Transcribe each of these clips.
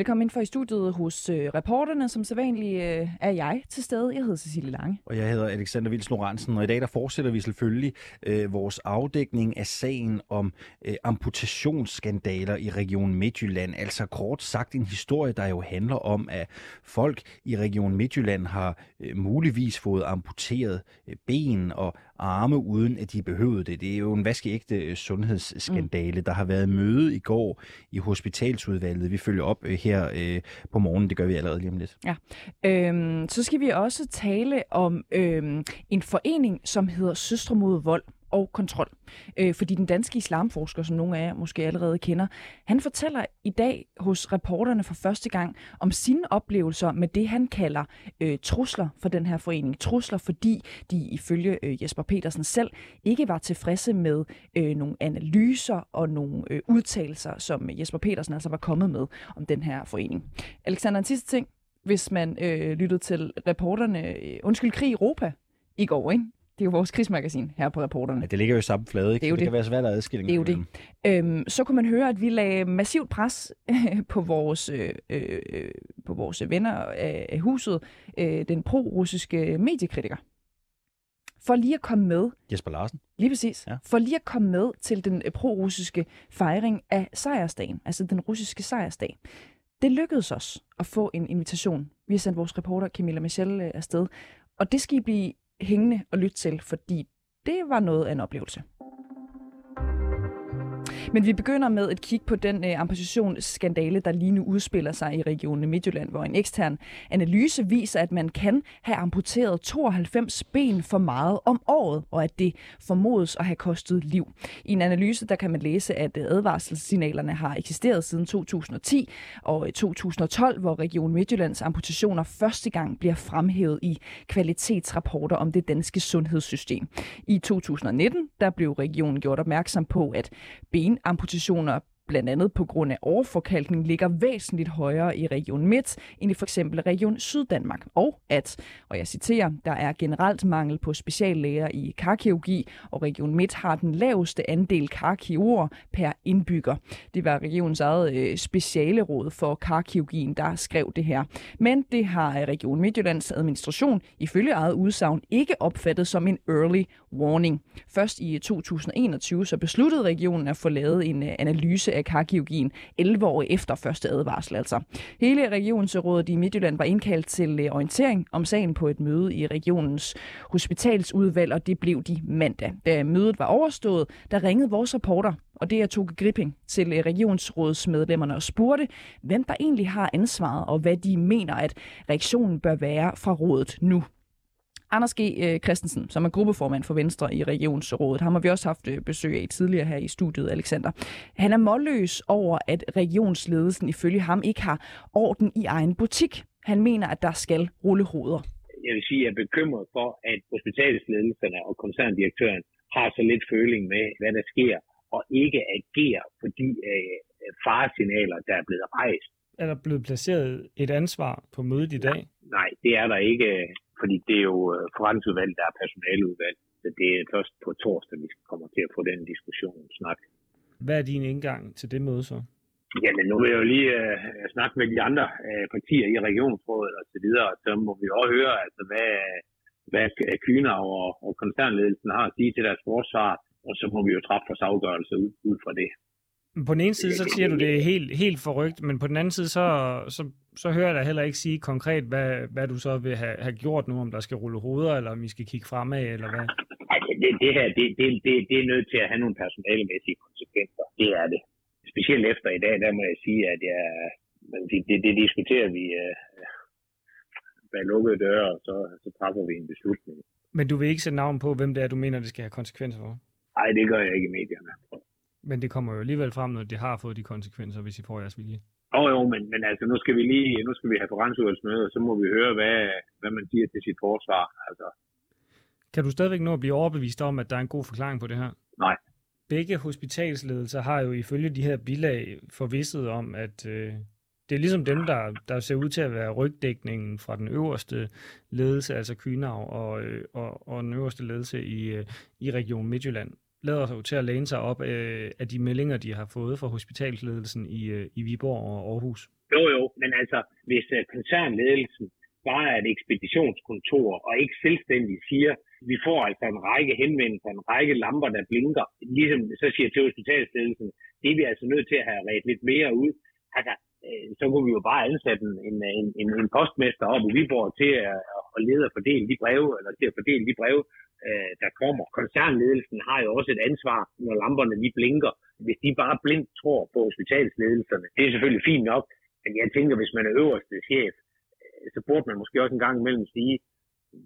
Velkommen ind for i studiet hos øh, reporterne. Som sædvanlig øh, er jeg til stede. Jeg hedder Cecilie Lange. Og jeg hedder Alexander Vils Lorentzen, og i dag der fortsætter vi selvfølgelig øh, vores afdækning af sagen om øh, amputationsskandaler i Region Midtjylland. Altså kort sagt en historie, der jo handler om, at folk i Region Midtjylland har øh, muligvis fået amputeret øh, ben og arme, uden at de behøvede det. Det er jo en vaskeægte øh, sundhedsskandale. Mm. Der har været møde i går i hospitalsudvalget. Vi følger op øh, her øh, på morgen. Det gør vi allerede lige om lidt. Ja. Øhm, så skal vi også tale om øhm, en forening, som hedder Søstre mod vold og kontrol. Øh, fordi den danske islamforsker, som nogle af jer måske allerede kender, han fortæller i dag hos reporterne for første gang om sine oplevelser med det, han kalder øh, trusler for den her forening. Trusler, fordi de ifølge øh, Jesper Petersen selv ikke var tilfredse med øh, nogle analyser og nogle øh, udtalelser, som Jesper Petersen altså var kommet med om den her forening. Alexander, en sidste ting. Hvis man øh, lyttede til reporterne, øh, undskyld, krig i Europa i går, ikke? Det er jo vores krigsmagasin her på reporterne. Ja, det ligger jo i samme flade, ikke? Det er jo det, det. kan være svært at adskille. Det er jo det. Øhm, så kunne man høre, at vi lagde massivt pres på vores, øh, øh, på vores venner af, huset, øh, den pro-russiske mediekritiker. For lige at komme med, Jesper Larsen. lige præcis, Ja. for lige at komme med til den øh, pro-russiske fejring af sejrsdagen, altså den russiske sejrsdag. Det lykkedes os at få en invitation. Vi har sendt vores reporter Camilla Michel øh, afsted, og det skal I blive hængende og lytte til, fordi det var noget af en oplevelse. Men vi begynder med et kig på den øh, amputationsskandale, der lige nu udspiller sig i regionen Midtjylland, hvor en ekstern analyse viser, at man kan have amputeret 92 ben for meget om året, og at det formodes at have kostet liv. I en analyse, der kan man læse, at øh, advarselssignalerne har eksisteret siden 2010 og 2012, øh, hvor Region Midtjyllands amputationer første gang bliver fremhævet i kvalitetsrapporter om det danske sundhedssystem. I 2019, der blev regionen gjort opmærksom på, at ben amputationer blandt andet på grund af overforkalkning ligger væsentligt højere i Region Midt end i for eksempel Region Syddanmark. Og at, og jeg citerer, der er generelt mangel på speciallæger i karkirurgi, og Region Midt har den laveste andel karkirurger per indbygger. Det var regionens eget øh, specialeråd for karkirurgien, der skrev det her. Men det har øh, Region Midtjyllands administration ifølge eget udsagn ikke opfattet som en early warning. Først i øh, 2021 så besluttede regionen at få lavet en øh, analyse af karkirurgien 11 år efter første advarsel altså. Hele regionsrådet i Midtjylland var indkaldt til øh, orientering om sagen på et møde i regionens hospitalsudvalg, og det blev de mandag. Da mødet var overstået, der ringede vores reporter og det er Toge Gripping til øh, regionsrådsmedlemmerne og spurgte, hvem der egentlig har ansvaret, og hvad de mener, at reaktionen bør være fra rådet nu. Anders G. Øh, Christensen, som er gruppeformand for Venstre i Regionsrådet, ham har vi også haft øh, besøg af tidligere her i studiet, Alexander. Han er målløs over, at regionsledelsen ifølge ham ikke har orden i egen butik. Han mener, at der skal rulle hoveder. jeg vil sige, jeg er bekymret for, at hospitalsledelserne og koncerndirektøren har så lidt føling med, hvad der sker, og ikke agerer på de øh, faresignaler, der er blevet rejst. Er der blevet placeret et ansvar på mødet i dag? Nej, det er der ikke, fordi det er jo øh, forretningsudvalget, der er personaleudvalg. Så det er først på torsdag, vi kommer til at få den diskussion snak. Hvad er din indgang til det møde så? Jamen, nu vil jeg jo lige øh, snakke med de andre øh, partier i regionsrådet og så videre, og så må vi også høre, altså, hvad, hvad Kyner og, og koncernledelsen har at sige til deres forsvar, og så må vi jo træffe vores afgørelse ud, ud fra det. På den ene side, så siger du, det er helt, helt forrygt, men på den anden side, så, så, så hører jeg dig heller ikke sige konkret, hvad, hvad du så vil have, have gjort nu, om der skal rulle hoveder, eller om vi skal kigge fremad, eller hvad? Altså, det, det her, det, det, det, det er nødt til at have nogle personalemæssige konsekvenser. Det er det. Specielt efter i dag, der må jeg sige, at jeg, det, det, det diskuterer vi øh, bag lukkede døre, og så, så træffer vi en beslutning. Men du vil ikke sætte navn på, hvem det er, du mener, det skal have konsekvenser for? Nej, det gør jeg ikke i medierne. Men det kommer jo alligevel frem, når det har fået de konsekvenser, hvis I får jeres vilje. Jo, jo, men, men altså, nu skal vi lige, nu skal vi have forretningsudvalgsmøde, og så må vi høre, hvad, hvad man siger til sit forsvar. Altså, Kan du stadigvæk nå at blive overbevist om, at der er en god forklaring på det her? Nej. Begge hospitalsledelser har jo ifølge de her bilag forvisset om, at øh, det er ligesom dem, der, der ser ud til at være rygdækningen fra den øverste ledelse, altså Kynav og, øh, og, og den øverste ledelse i, øh, i Region Midtjylland lader sig til at læne sig op øh, af de meldinger, de har fået fra hospitalsledelsen i, øh, i Viborg og Aarhus. Jo, jo, men altså, hvis øh, koncernledelsen bare er et ekspeditionskontor og ikke selvstændigt siger, vi får altså en række henvendelser, en række lamper, der blinker, ligesom så siger til hospitalsledelsen, det er vi altså nødt til at have ret lidt mere ud. Altså, øh, så kunne vi jo bare ansætte en, en, en, en postmester op i Viborg til at, at lede og fordele de breve, eller til at fordele de breve, øh, der kommer. Koncernledelsen har jo også et ansvar, når lamperne lige blinker. Hvis de bare blindt tror på hospitalsledelserne, det er selvfølgelig fint nok, men jeg tænker, hvis man er øverste chef, øh, så burde man måske også en gang imellem sige,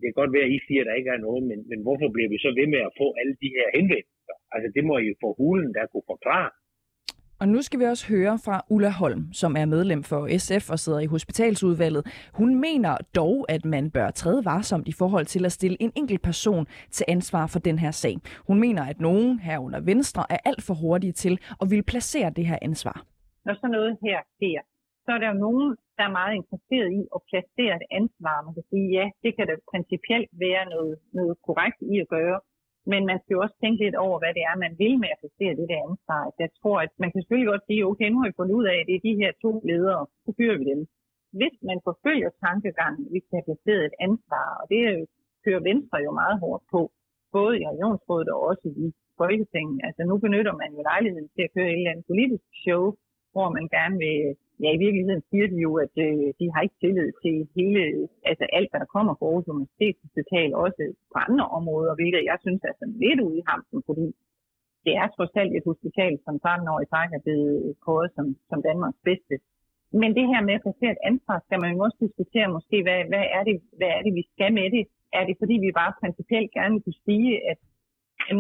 det kan godt være, at I siger, at der ikke er noget, men, men hvorfor bliver vi så ved med at få alle de her henvendelser? Altså, det må I jo få hulen, der kunne forklare. Og nu skal vi også høre fra Ulla Holm, som er medlem for SF og sidder i hospitalsudvalget. Hun mener dog, at man bør træde varsomt i forhold til at stille en enkelt person til ansvar for den her sag. Hun mener, at nogen herunder Venstre er alt for hurtige til at ville placere det her ansvar. Når sådan noget her sker, så er der jo nogen, der er meget interesseret i at placere et ansvar. Man kan sige, ja, det kan da principielt være noget, noget korrekt i at gøre. Men man skal jo også tænke lidt over, hvad det er, man vil med at placere det der ansvar. Jeg tror, at man kan selvfølgelig godt sige, okay, nu har vi fundet ud af, at det er de her to ledere, så fyrer vi dem. Hvis man forfølger tankegangen, vi skal have placeret et ansvar, og det kører Venstre jo meget hårdt på, både i regionsrådet og også i Folketinget. Altså nu benytter man jo lejligheden til at køre et eller andet politisk show, hvor man gerne vil ja, i virkeligheden siger de jo, at øh, de har ikke tillid til hele, altså alt, hvad der kommer fra Aarhus Universitetshospital, også på andre områder, hvilket jeg synes er sådan lidt ude i hampen, fordi det er trods alt et hospital, som 13 år i træk er blevet kåret som, som Danmarks bedste. Men det her med at placere et ansvar, skal man jo også diskutere måske, hvad, hvad, er det, hvad er det, vi skal med det? Er det fordi, vi bare principielt gerne vil kunne sige, at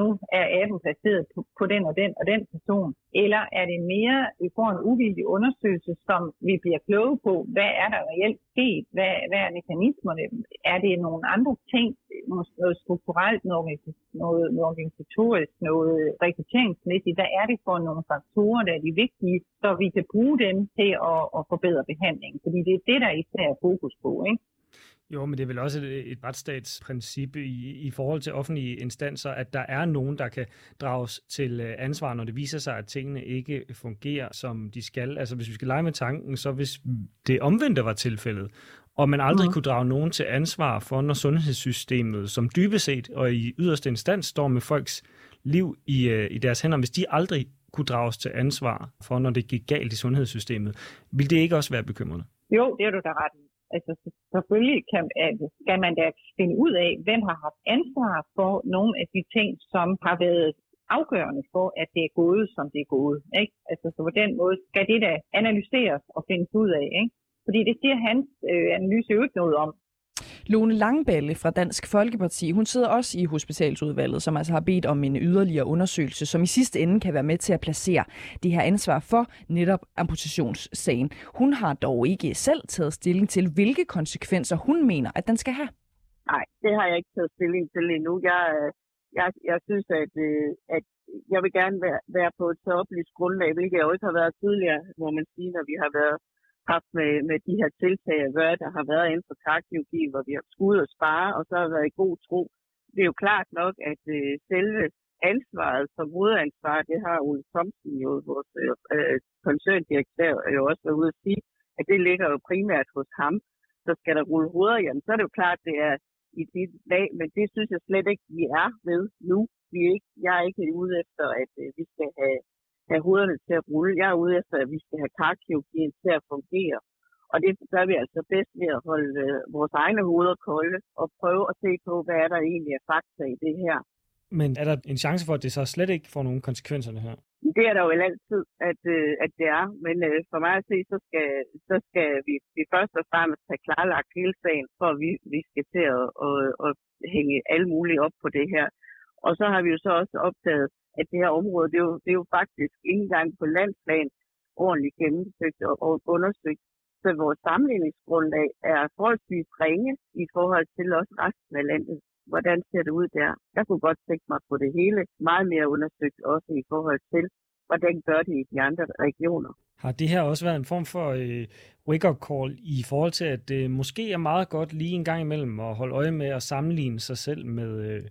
nu er appen placeret på, på den og den og den person? Eller er det mere, vi får en uvildig undersøgelse, som vi bliver kloge på, hvad er der reelt sket? Hvad, hvad er mekanismerne? Er det nogle andre ting, noget strukturelt, noget, noget, noget organisatorisk, noget rekrutteringsmæssigt? Hvad er det for nogle faktorer, der er de vigtige, så vi kan bruge dem til at, at forbedre behandlingen? Fordi det er det, der især er fokus på, ikke? Jo, men det er vel også et, et retsstatsprincip i, i forhold til offentlige instanser, at der er nogen, der kan drages til øh, ansvar, når det viser sig, at tingene ikke fungerer, som de skal. Altså hvis vi skal lege med tanken, så hvis det omvendte var tilfældet, og man aldrig mm. kunne drage nogen til ansvar for, når sundhedssystemet, som dybest set og i yderste instans står med folks liv i, øh, i deres hænder, hvis de aldrig kunne drages til ansvar for, når det gik galt i sundhedssystemet, vil det ikke også være bekymrende? Jo, det er du da ret Altså selvfølgelig kan, skal man da finde ud af, hvem har haft ansvar for nogle af de ting, som har været afgørende for, at det er gået, som det er gået. Ikke? Altså, så på den måde skal det da analyseres og findes ud af. Ikke? Fordi det siger hans øh, analyse jo ikke noget om. Lone Langballe fra Dansk Folkeparti, hun sidder også i hospitalsudvalget, som altså har bedt om en yderligere undersøgelse, som i sidste ende kan være med til at placere det her ansvar for netop amputationssagen. Hun har dog ikke selv taget stilling til, hvilke konsekvenser hun mener, at den skal have. Nej, det har jeg ikke taget stilling til endnu. Jeg, øh, jeg, jeg synes, at, øh, at jeg vil gerne være, være på et så oplyst grundlag, hvilket jeg også har været tidligere, må man sige, når vi har været haft med, med de her tiltag at gøre, der har været inden for karkirurgi, hvor vi har skudt og spare, og så har været i god tro. Det er jo klart nok, at øh, selve ansvaret som hovedansvar, det har Ole Thomsen jo, vores øh, øh, koncerndirektør, jo også været ude at sige, at det ligger jo primært hos ham. Så skal der rulle hoveder, jamen så er det jo klart, det er i dit lag, men det synes jeg slet ikke, vi er ved nu. Vi er ikke, jeg er ikke ude efter, at øh, vi skal have have hovederne til at rulle. Jeg er ude efter, at vi skal have karkirurgien til at fungere. Og det gør vi altså bedst ved at holde øh, vores egne hoveder kolde og prøve at se på, hvad er der egentlig er fakta i det her. Men er der en chance for, at det så slet ikke får nogen konsekvenser her? Det er der jo altid, at, øh, at det er. Men øh, for mig at se, så skal, så skal vi, vi først og fremmest have klarlagt hele sagen, for at vi, vi skal til at, at, at hænge alle mulige op på det her. Og så har vi jo så også opdaget, at det her område, det er jo, det er jo faktisk ikke engang på landsplan ordentligt gennemsøgt og, og undersøgt. Så vores sammenligningsgrundlag er forholdsvis ringe i forhold til også resten af landet. Hvordan ser det ud der? Jeg kunne godt tænke mig på det hele meget mere undersøgt også i forhold til, hvordan gør det i de andre regioner. Har det her også været en form for øh, wake-up call i forhold til, at det måske er meget godt lige en gang imellem at holde øje med at sammenligne sig selv med, øh,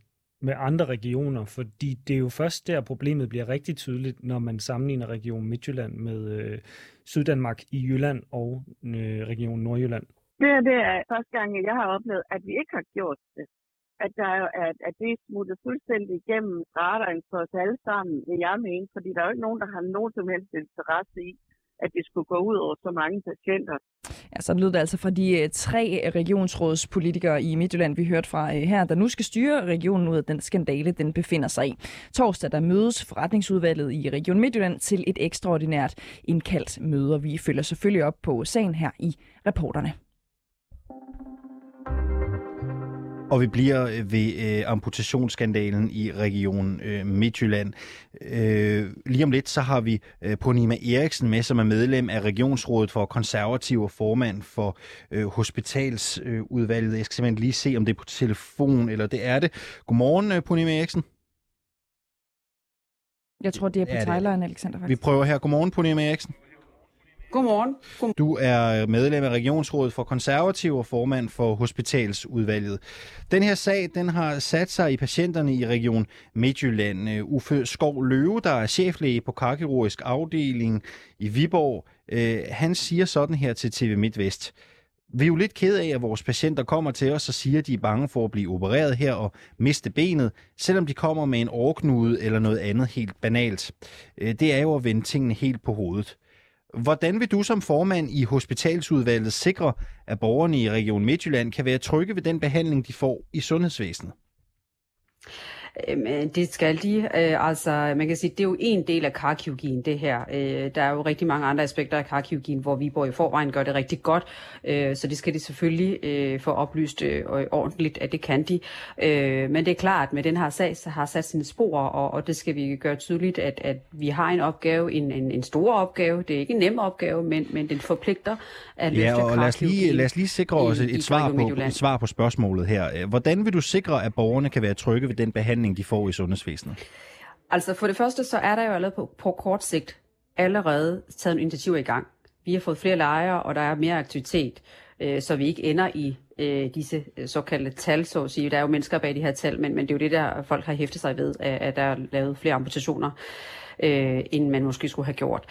med andre regioner, fordi det er jo først der, problemet bliver rigtig tydeligt, når man sammenligner Region Midtjylland med øh, Syddanmark i Jylland og øh, Region Nordjylland. Det, er, det er første gang, jeg har oplevet, at vi ikke har gjort det at, der er, at, at det er smuttet fuldstændig igennem radaren for os alle sammen, vil jeg mene, fordi der er jo ikke nogen, der har nogen som helst interesse i, at det skulle gå ud over så mange patienter. Ja, så lød det altså fra de øh, tre regionsrådspolitikere i Midtjylland, vi hørte fra øh, her, der nu skal styre regionen ud af den skandale, den befinder sig i. Torsdag der mødes forretningsudvalget i Region Midtjylland til et ekstraordinært indkaldt møde, og vi følger selvfølgelig op på sagen her i reporterne. Og vi bliver øh, ved øh, amputationsskandalen i Region øh, Midtjylland. Øh, lige om lidt, så har vi øh, Ponima Eriksen med, som er medlem af Regionsrådet for Konservativ og formand for øh, Hospitalsudvalget. Jeg skal simpelthen lige se, om det er på telefon, eller det er det. Godmorgen, øh, Ponima Eriksen. Jeg tror, det er på ja, Thailand, Alexander. Faktisk. Vi prøver her. Godmorgen, Ponima Eriksen. Godmorgen. Godmorgen. Du er medlem af Regionsrådet for Konservative og formand for Hospitalsudvalget. Den her sag den har sat sig i patienterne i Region Midtjylland. Uh, Uffe Skov Løve, der er cheflæge på karkirurgisk afdeling i Viborg, øh, han siger sådan her til TV MidtVest. Vi er jo lidt ked af, at vores patienter kommer til os og siger, at de er bange for at blive opereret her og miste benet, selvom de kommer med en årknude eller noget andet helt banalt. Uh, det er jo at vende tingene helt på hovedet. Hvordan vil du som formand i hospitalsudvalget sikre, at borgerne i Region Midtjylland kan være trygge ved den behandling, de får i sundhedsvæsenet? Øhm, det skal de. Øh, altså, man kan sige, det er jo en del af karkirurgien, det her. Øh, der er jo rigtig mange andre aspekter af karkirurgien, hvor vi bor i forvejen gør det rigtig godt. Øh, så det skal de selvfølgelig få oplyst ordentligt, at det kan de. Men det er klart, at med den her sag så har sat sine spor, og det skal vi gøre tydeligt, at, at vi har en opgave, en, en, en stor opgave. Det er ikke en nem opgave, men, men den forpligter at løfte Ja, og lad os lige, lad os lige sikre os et, et, svar på, et svar på spørgsmålet her. Hvordan vil du sikre, at borgerne kan være trygge ved den behandling, behandling, de får i sundhedsvæsenet? Altså for det første, så er der jo allerede på, på kort sigt allerede taget initiativer i gang. Vi har fået flere lejre, og der er mere aktivitet, øh, så vi ikke ender i øh, disse øh, såkaldte tal, så at sige. Der er jo mennesker bag de her tal, men, men det er jo det, der folk har hæftet sig ved, at, at der er lavet flere amputationer øh, end man måske skulle have gjort.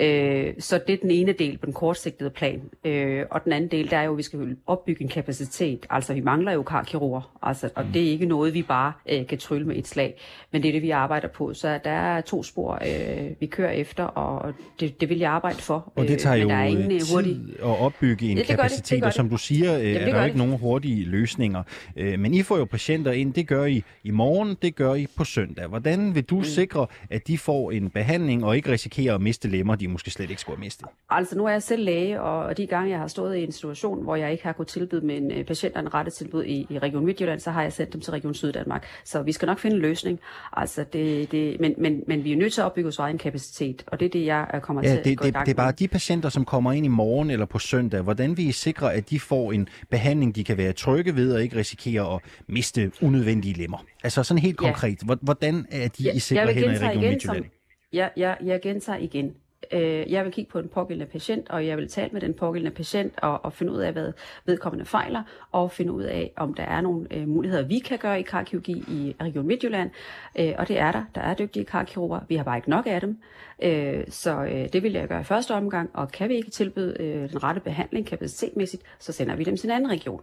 Øh, så det er den ene del på den kortsigtede plan. Øh, og den anden del, der er jo, at vi skal opbygge en kapacitet. Altså, vi mangler jo karkirurger, altså, og mm. det er ikke noget, vi bare øh, kan trylle med et slag. Men det er det, vi arbejder på. Så der er to spor, øh, vi kører efter, og det, det vil jeg arbejde for. Og det tager øh, jo der er ingen, øh, hurtig... tid at opbygge en det kapacitet, det, det og som du siger, øh, Jamen, er der jo ikke nogen hurtige løsninger. Øh, men I får jo patienter ind, det gør I i morgen, det gør I på søndag. Hvordan vil du mm. sikre, at de får en behandling og ikke risikerer at miste lemmer, de måske slet ikke skulle have mistet? Altså nu er jeg selv læge, og de gange jeg har stået i en situation, hvor jeg ikke har kunnet tilbyde min øh, patienter en rette tilbud i, i Region Midtjylland, så har jeg sendt dem til Region Syddanmark. Så vi skal nok finde en løsning. Altså det, det, men, men, men vi er nødt til at opbygge vores egen kapacitet, og det er det, jeg kommer ja, til det, at gå det, i gang Det er bare de patienter, som kommer ind i morgen eller på søndag. Hvordan vil I sikre, at de får en behandling, de kan være trygge ved og ikke risikere at miste unødvendige lemmer? Altså sådan helt konkret, ja. hvordan er de ja, i sikre hænder i Region Midtjylland? Som, jeg, jeg, jeg gentager igen. Øh, jeg vil kigge på den pågældende patient, og jeg vil tale med den pågældende patient og, og finde ud af, hvad vedkommende fejler, og finde ud af, om der er nogle øh, muligheder, vi kan gøre i karkirurgi i Region Midtjylland. Øh, og det er der. Der er dygtige karkirurger. Vi har bare ikke nok af dem. Øh, så øh, det vil jeg gøre i første omgang, og kan vi ikke tilbyde øh, den rette behandling kapacitetmæssigt, så sender vi dem til en anden region.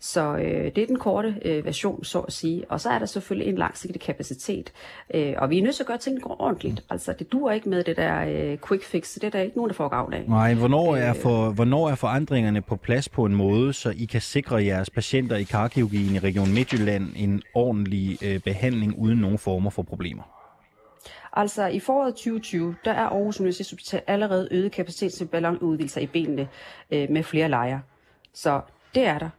Så øh, det er den korte øh, version, så at sige. Og så er der selvfølgelig en langsigtet kapacitet. Øh, og vi er nødt til at gøre tingene ordentligt. Altså, det duer ikke med det der øh, quick fix. Det er der ikke nogen, der får gavn af. Nej, hvornår er, for, hvornår er forandringerne på plads på en måde, så I kan sikre jeres patienter i karkirurgien i Region Midtjylland en ordentlig øh, behandling uden nogen former for problemer? Altså i foråret 2020, der er Aarhus Universitetshospital allerede øget kapacitet til ballonudvidelser i benene øh, med flere lejre. Så det er der.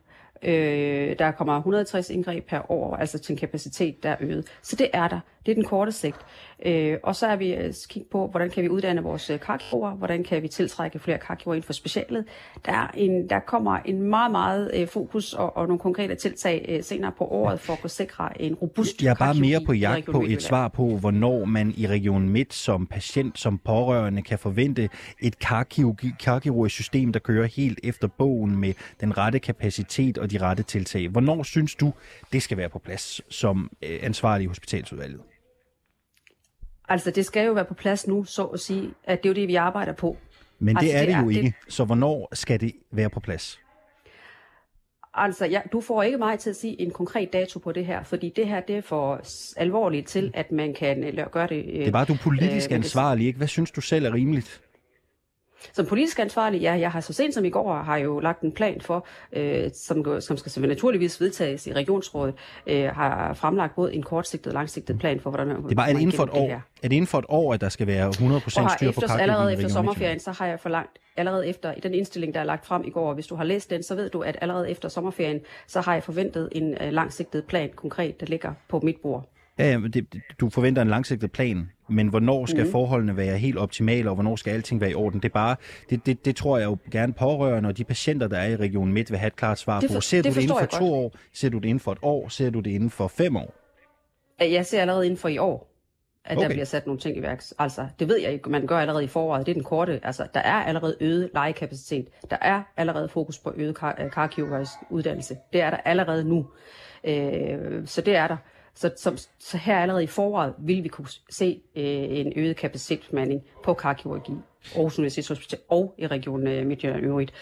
Øh, der kommer 160 indgreb per år, altså til en kapacitet, der er øget. Så det er der. Det er den korte sigt. Øh, og så er vi øh, kigge på, hvordan kan vi uddanne vores øh, karkirurger, hvordan kan vi tiltrække flere karkirurger inden for specialet. Der, er en, der kommer en meget, meget øh, fokus og, og nogle konkrete tiltag øh, senere på året for at kunne sikre en robust Jeg er bare mere på jagt på et svar på, hvornår man i Region Midt som patient, som pårørende kan forvente et karkirurgisk system, der kører helt efter bogen med den rette kapacitet og og de rette tiltag. Hvornår synes du, det skal være på plads som øh, ansvarlig i hospitalsudvalget? Altså, det skal jo være på plads nu, så at sige, at det er jo det, vi arbejder på. Men det Altså, er det det jo er- ikke. det- Så hvornår skal det være på plads? Altså, ja, du får ikke mig til at sige en konkret dato på det her, fordi det her det er for alvorligt til, at man kan øh, gøre det... Øh, Det er bare, du politisk øh, det- ansvarlig, ikke? Hvad synes du selv er rimeligt? Som politisk ansvarlig, ja, jeg har så sent som i går har jo lagt en plan for, øh, som, som skal naturligvis vedtages i regionsrådet, øh, har fremlagt både en kortsigtet og langsigtet plan for, hvordan man Det er bare, er det inden for et år? det. Er det inden for et år, at der skal være 100% Prøv at styr høre, på efter, kakkeloven allerede efter sommerferien, så har jeg forlangt, allerede efter i den indstilling, der er lagt frem i går, hvis du har læst den, så ved du, at allerede efter sommerferien, så har jeg forventet en øh, langsigtet plan konkret, der ligger på mit bord. Ja, ja, men det, du forventer en langsigtet plan, men hvornår skal mm. forholdene være helt optimale, og hvornår skal alting være i orden? Det er bare, det, det, det tror jeg jo gerne pårørende, og de patienter, der er i Region Midt, vil have et klart svar Det på. for- Ser det du det inden for to år? Ser du det inden for et år? Ser du det inden for fem år? Jeg ser allerede inden for i år, at okay. Der bliver sat nogle ting i værks. Altså, det ved jeg ikke, man gør allerede i foråret. Det er den korte. Altså, der er allerede øget legekapacitet. Der er allerede fokus på øget kar- uddannelse. Det er der allerede nu. Øh, så det er der. Så, så, så her allerede i foråret vil vi kunne se øh, en øget kapacitetsmanding på karkirurgi, Aarhus Universitetshospital og i regionen øh, Midtjylland øvrigt.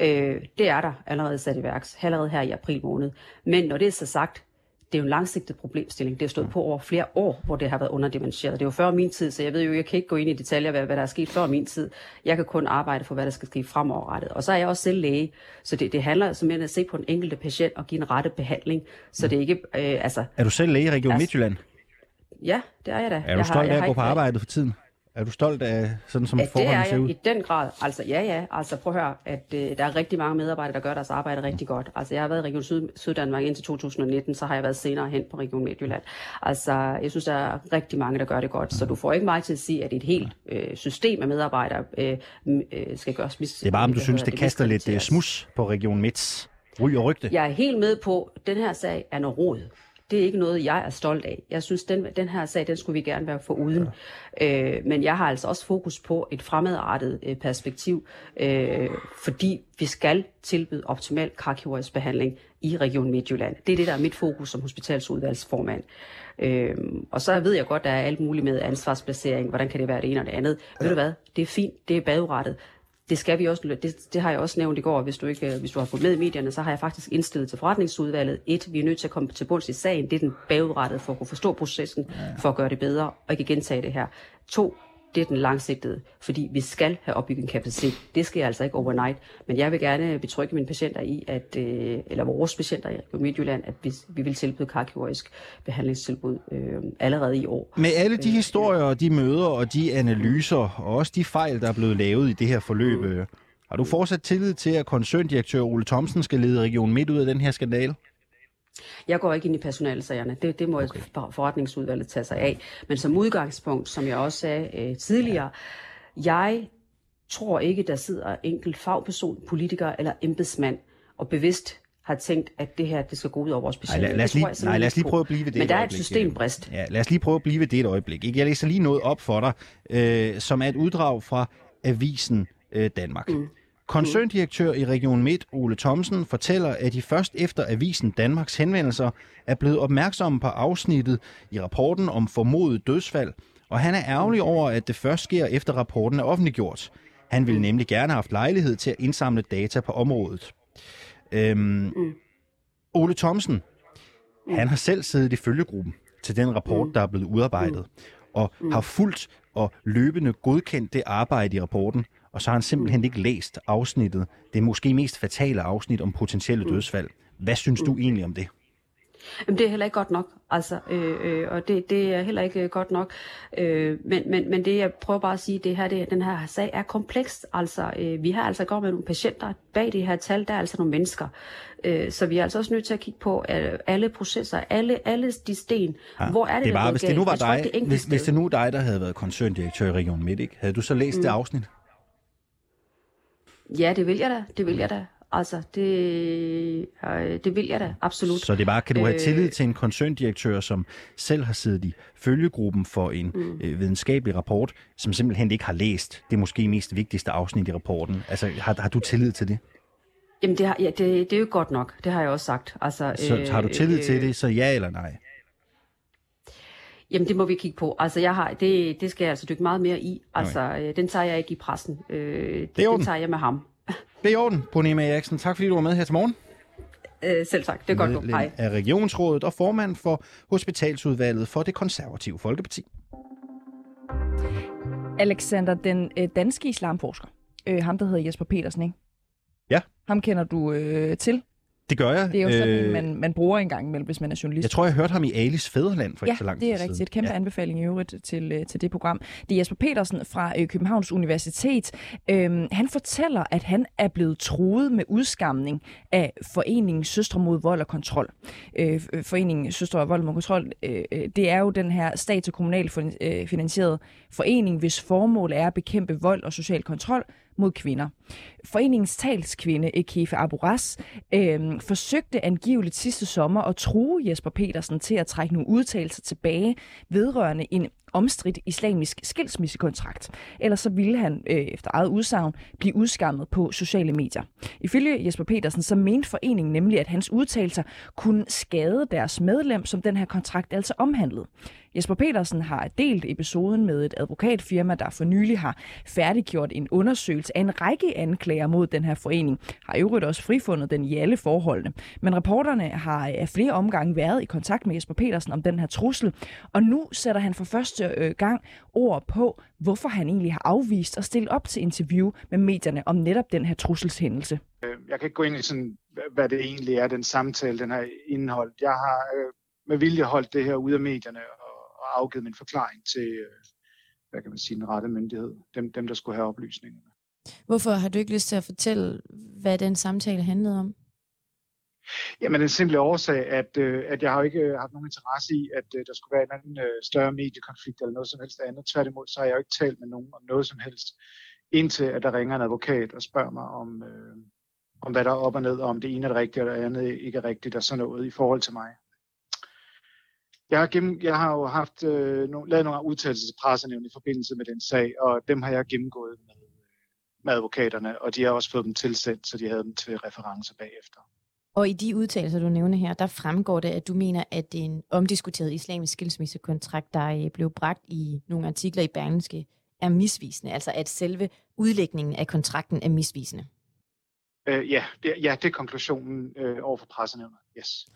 Øh, det er der allerede sat i værks, allerede her i april måned. Men når det er så sagt, det er jo en langsigtet problemstilling. Det har stået på over flere år, hvor det har været underdimensioneret. Det er jo før min tid, så jeg ved jo, jeg kan ikke gå ind i detaljer, hvad, hvad der er sket før min tid. Jeg kan kun arbejde for, hvad der skal ske fremoverrettet. Og så er jeg også selv læge, så det, det handler simpelthen om at se på den enkelte patient og give en rette behandling. Så det er ikke, øh, altså, Er du selv læge i Region Altså, Midtjylland? ja, det er jeg da. Er du jeg stolt af at gå på arbejde for tiden? Er du stolt af sådan, som Ja, det forholdene er ser ud? i den grad. Altså, ja, ja. Altså, prøv at høre, at øh, der er rigtig mange medarbejdere, der gør deres arbejde rigtig godt. Altså, jeg har været i Region Syd, Syddanmark indtil 2019, så har jeg været senere hen på Region Midtjylland. Altså, jeg synes, der er rigtig mange, der gør det godt. Så du får ikke mig til at sige, at et helt øh, system af medarbejdere øh, øh, skal gøres mis- Det er bare, om du hvad synes, hedder det kaster lidt øh, smus på Region Midts ry og rygte. Jeg er helt med på, at den her sag er noget rod. Det er ikke noget, jeg er stolt af. Jeg synes, den, den her sag, den skulle vi gerne være for uden. Ja. Øh, men jeg har altså også fokus på et fremadrettet øh, perspektiv, øh, fordi vi skal tilbyde optimal karkirurgisk behandling i Region Midtjylland. Det er det, der er mit fokus som hospitalsudvalgsformand. Øh, og så ved jeg godt, der er alt muligt med ansvarsplacering. Hvordan kan det være det ene og det andet? Ja. Ved du hvad? Det er fint. Det er bagudrettet. Det skal vi også, det, det har jeg også nævnt i går, hvis du ikke, hvis du har fået med i medierne, så har jeg faktisk indstillet til forretningsudvalget. Et, vi er nødt til at komme til bunds i sagen. Det er den bagudrettede for at kunne forstå processen, for at gøre det bedre og ikke gentage det her. To, det er den langsigtede, fordi vi skal have opbygget en kapacitet. Det sker altså ikke overnight, men jeg vil gerne betrygge mine patienter i, at, øh, eller vores patienter i Midtjylland, at vi, vi vil tilbyde karkirurgisk behandlingstilbud øh, allerede i år. Med alle de historier og de møder og de analyser, og også de fejl, der er blevet lavet i det her forløb, mm. har du fortsat tillid til, at koncerndirektør Ole Thomsen skal lede Region Midt ud af den her skandale? Jeg går ikke ind i personalsagerne. Det, det må okay. forretningsudvalget tage sig af. Men som udgangspunkt, som jeg også sagde øh, tidligere, jeg tror ikke, der sidder enkelt fagperson, politiker eller embedsmand og bevidst har tænkt, at det her det skal gå ud over vores Nej, patienter. lad, lad, os lige, jeg nej, lad os lige prøve at blive ved det Men der er et systembrist. Ja, lad os lige prøve at blive ved det et øjeblik. Ikke? Jeg læser lige noget op for dig, øh, som er et uddrag fra Avisen øh, Danmark. Mm. Koncerndirektør i Region Midt, Ole Thomsen, fortæller, at de først efter Avisen Danmarks henvendelser er blevet opmærksomme på afsnittet i rapporten om formodet dødsfald, og han er ærgerlig over, at det først sker efter rapporten er offentliggjort. Han ville nemlig gerne have haft lejlighed til at indsamle data på området. Øhm, mm. Ole Thomsen, han har selv siddet i følgegruppen til den rapport, der er blevet udarbejdet, og har fulgt og løbende godkendt det arbejde i rapporten, og så har han simpelthen ikke læst afsnittet, det måske mest fatale afsnit om potentielle dødsfald. Hvad synes du egentlig om det? Jamen, det er heller ikke godt nok, altså, øh, øh, og det, det er heller ikke øh, godt nok. Øh, men, men, men det, jeg prøver bare at sige, det her, det, den her sag er kompleks. Altså, øh, vi har altså gået med nogle patienter bag det her tal, der er altså nogle mennesker. Øh, så vi er altså også nødt til at kigge på øh, alle processer, alle, alle de sten. Ja, Hvor er det, det er der bare, gået hvis det nu var tror dig, det hvis, hvis det nu dig, der havde været koncerndirektør i Region Midt, ikke? havde du så læst mm. det afsnit? Ja, det vil jeg da, det vil jeg da. Altså, det, øh, det vil jeg da, absolut. Så det er bare, kan du have Øh, tillid til en koncerndirektør, som selv har siddet i følgegruppen for en mm. øh, videnskabelig rapport, som simpelthen ikke har læst det måske mest vigtigste afsnit i rapporten? Altså, har, har du tillid til det? Jamen, det, har, ja, det, det er jo godt nok. Det har jeg også sagt. Altså, Så har du tillid til det, så ja eller nej? Jamen, det må vi kigge på. Altså, jeg har, det, det skal jeg altså dykke meget mere i. Altså, øh, den tager jeg ikke i pressen. Øh, det, orden. den tager jeg med ham. Det er i orden, Bonema Eriksen. Tak fordi du var med her til morgen. Øh, selv tak. Det er godt nu. Hej. af Regionsrådet og formand for Hospitalsudvalget for det konservative Folkeparti. Alexander, den øh, danske islamforsker, øh, ham der hedder Jesper Petersen, ikke? Ja. Ham kender du øh, til. Det gør jeg. Det er jo sådan Øh, man, man bruger en gang imellem, hvis man er journalist. Jeg tror, jeg hørte ham i Alis Fæderland for ja, ikke så lang det er tid rigtigt. siden. Et kæmpe ja. anbefaling i øvrigt til, øh, til det program. Det er Jesper Petersen fra øh, Københavns Universitet. Øhm, han fortæller, at han er blevet truet med udskamning af Foreningen Søstre mod vold og kontrol. Øh, Foreningen Søstre mod vold og kontrol, øh, det er jo den her stats- og kommunalt forening, hvis formål er at bekæmpe vold og social kontrol mod kvinder. Foreningens talskvinde, Ekefe Aburas, øh, forsøgte angiveligt sidste sommer at true Jesper Petersen til at trække nogle udtalelser tilbage vedrørende en omstridt islamisk skilsmissekontrakt. Ellers så ville han øh, efter eget udsagn blive udskammet på sociale medier. Ifølge Jesper Petersen så mente foreningen nemlig, at hans udtalelser kunne skade deres medlem, som den her kontrakt altså omhandlede. Jesper Petersen har delt episoden med et advokatfirma, der for nylig har færdiggjort en undersøgelse af en række anklager mod den her forening. Har i øvrigt også frifundet den i alle forholdene. Men reporterne har øh, af flere omgange været i kontakt med Jesper Petersen om den her trussel, og nu sætter han for første øh, gang ord på, hvorfor han egentlig har afvist at stille op til interview med medierne om netop den her trusselshændelse. Jeg kan ikke gå ind i sådan, hvad det egentlig er, den samtale, den har indholdt. Jeg har øh, med vilje holdt det her ude af medierne og, afgivet min forklaring til, øh, hvad kan man sige, den rette myndighed. Dem, dem, der skulle have oplysningerne. Hvorfor har du ikke lyst til at fortælle, hvad den samtale handlede om? Jamen den simple årsag, at, øh, at jeg har jo ikke øh, haft nogen interesse i, at øh, der skulle være en anden øh, større mediekonflikt eller noget som helst andet. Tværtimod, så har jeg jo ikke talt med nogen om noget som helst, indtil at der ringer en advokat og spørger mig om, øh, om hvad der er op og ned, og om det ene er det rigtige, og det andet ikke er rigtigt, og sådan noget i forhold til mig. Jeg har, gennem, jeg har jo haft øh, no, lavet nogle udtalelser til pressenævnet i forbindelse med den sag, og dem har jeg gennemgået med, med advokaterne, og de har også fået dem tilsendt, så de havde dem til reference bagefter. Og i de udtalelser, du nævner her, der fremgår det, at du mener, at en omdiskuteret islamisk skilsmissekontrakt, der blev bragt i nogle artikler i Berlingske, er misvisende. Altså at selve udlægningen af kontrakten er misvisende. Øh, ja, det, ja, det er konklusionen øh, over for pressenævnet. Yes.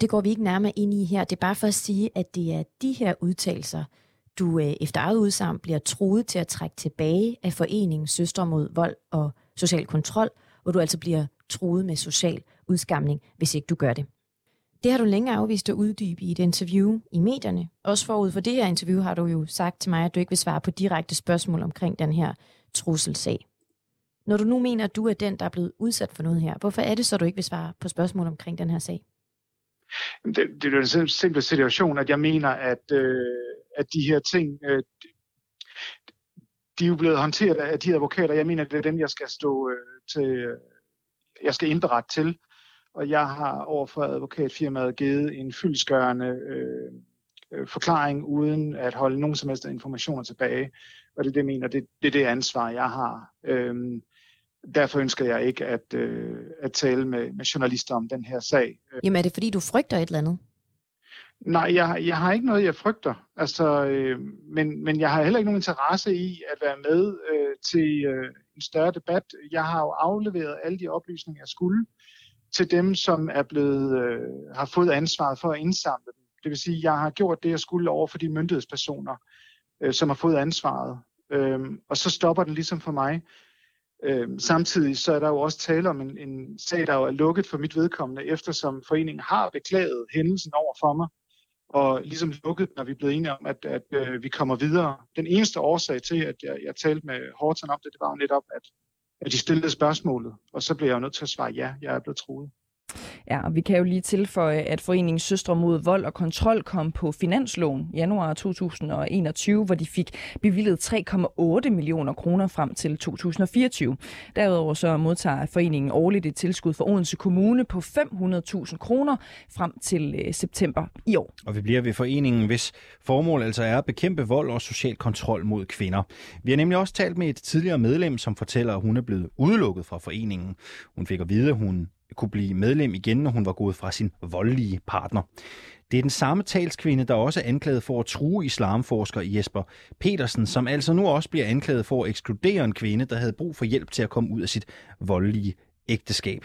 Det går vi ikke nærmere ind i her. Det er bare for at sige, at det er de her udtalelser, du øh, efter eget udsagn bliver troet til at trække tilbage af foreningen Søstre mod vold og social kontrol, hvor du altså bliver truet med social udskamning, hvis ikke du gør det. Det har du længe afvist at uddybe i et interview i medierne. Også forud for det her interview har du jo sagt til mig, at du ikke vil svare på direkte spørgsmål omkring den her trusselsag. Når du nu mener, at du er den, der er blevet udsat for noget her, hvorfor er det så, du ikke vil svare på spørgsmål omkring den her sag? Det, det er jo en simpel situation, at jeg mener, at, øh, at de her ting, øh, de er jo blevet håndteret af de advokater. Jeg mener, det er dem, jeg skal stå øh, til, jeg skal indberette til. Og jeg har overfor advokatfirmaet givet en fyldsgørende øh, øh, forklaring, uden at holde nogen som helst informationer tilbage. Og det er det, jeg mener, det, det er det ansvar, jeg har. Øhm, derfor ønsker jeg ikke at, øh, at tale med, med journalister om den her sag. Jamen er det fordi, du frygter et eller andet? Nej, jeg, jeg har ikke noget, jeg frygter. Altså, øh, men, men jeg har heller ikke nogen interesse i at være med øh, til øh, en større debat. Jeg har jo afleveret alle de oplysninger, jeg skulle, til dem, som er blevet, øh, har fået ansvaret for at indsamle dem. Det vil sige, jeg har gjort det, jeg skulle over for de myndighedspersoner, øh, som har fået ansvaret. Øh, og så stopper den ligesom for mig. Øh, samtidig så er der jo også tale om en, en sag, der jo er lukket for mit vedkommende, eftersom foreningen har beklaget hændelsen over for mig, og ligesom lukket, når vi er blevet enige om, at, at øh, vi kommer videre. Den eneste årsag til, at jeg, jeg talte med Horton om det, det var jo netop, at, at de stillede spørgsmålet, og så blev jeg jo nødt til at svare ja, jeg er blevet truet. Ja, og vi kan jo lige tilføje, at foreningen Søstre mod vold og kontrol kom på finansloven januar 2021, hvor de fik bevillet 3,8 millioner kroner frem til 2024. Derudover så modtager foreningen årligt et tilskud fra Odense Kommune på 500.000 kroner frem til øh, september i år. Og vi bliver ved foreningen, hvis formål altså er at bekæmpe vold og social kontrol mod kvinder. Vi har nemlig også talt med et tidligere medlem, som fortæller, at hun er blevet udelukket fra foreningen. Hun fik at vide, at hun kunne blive medlem igen, når hun var gået fra sin voldelige partner. Det er den samme talskvinde, der også er anklaget for at true islamforsker Jesper Petersen, som altså nu også bliver anklaget for at ekskludere en kvinde, der havde brug for hjælp til at komme ud af sit voldelige ægteskab.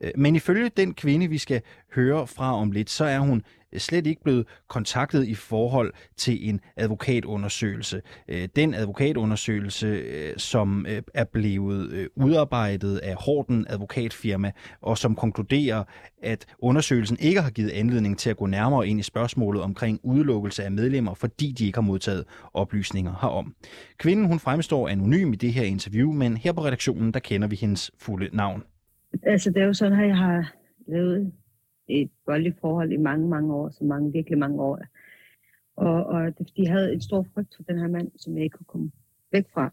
Øh, men ifølge den kvinde, vi skal høre fra om lidt, så er hun slet ikke blevet kontaktet i forhold til en advokatundersøgelse. Øh, den advokatundersøgelse, øh, som øh, er blevet udarbejdet af Horten advokatfirma, og som konkluderer, at undersøgelsen ikke har givet anledning til at gå nærmere ind i spørgsmålet omkring udelukkelse af medlemmer, fordi de ikke har modtaget oplysninger herom. Kvinden hun fremstår anonym i det her interview, men her på redaktionen, der kender vi hendes fulde navn. Altså, det er jo sådan, at jeg har lavet et voldeligt forhold i mange, mange år, så mange, virkelig mange år. Og, og de havde en stor frygt for den her mand, som jeg ikke kunne komme væk fra.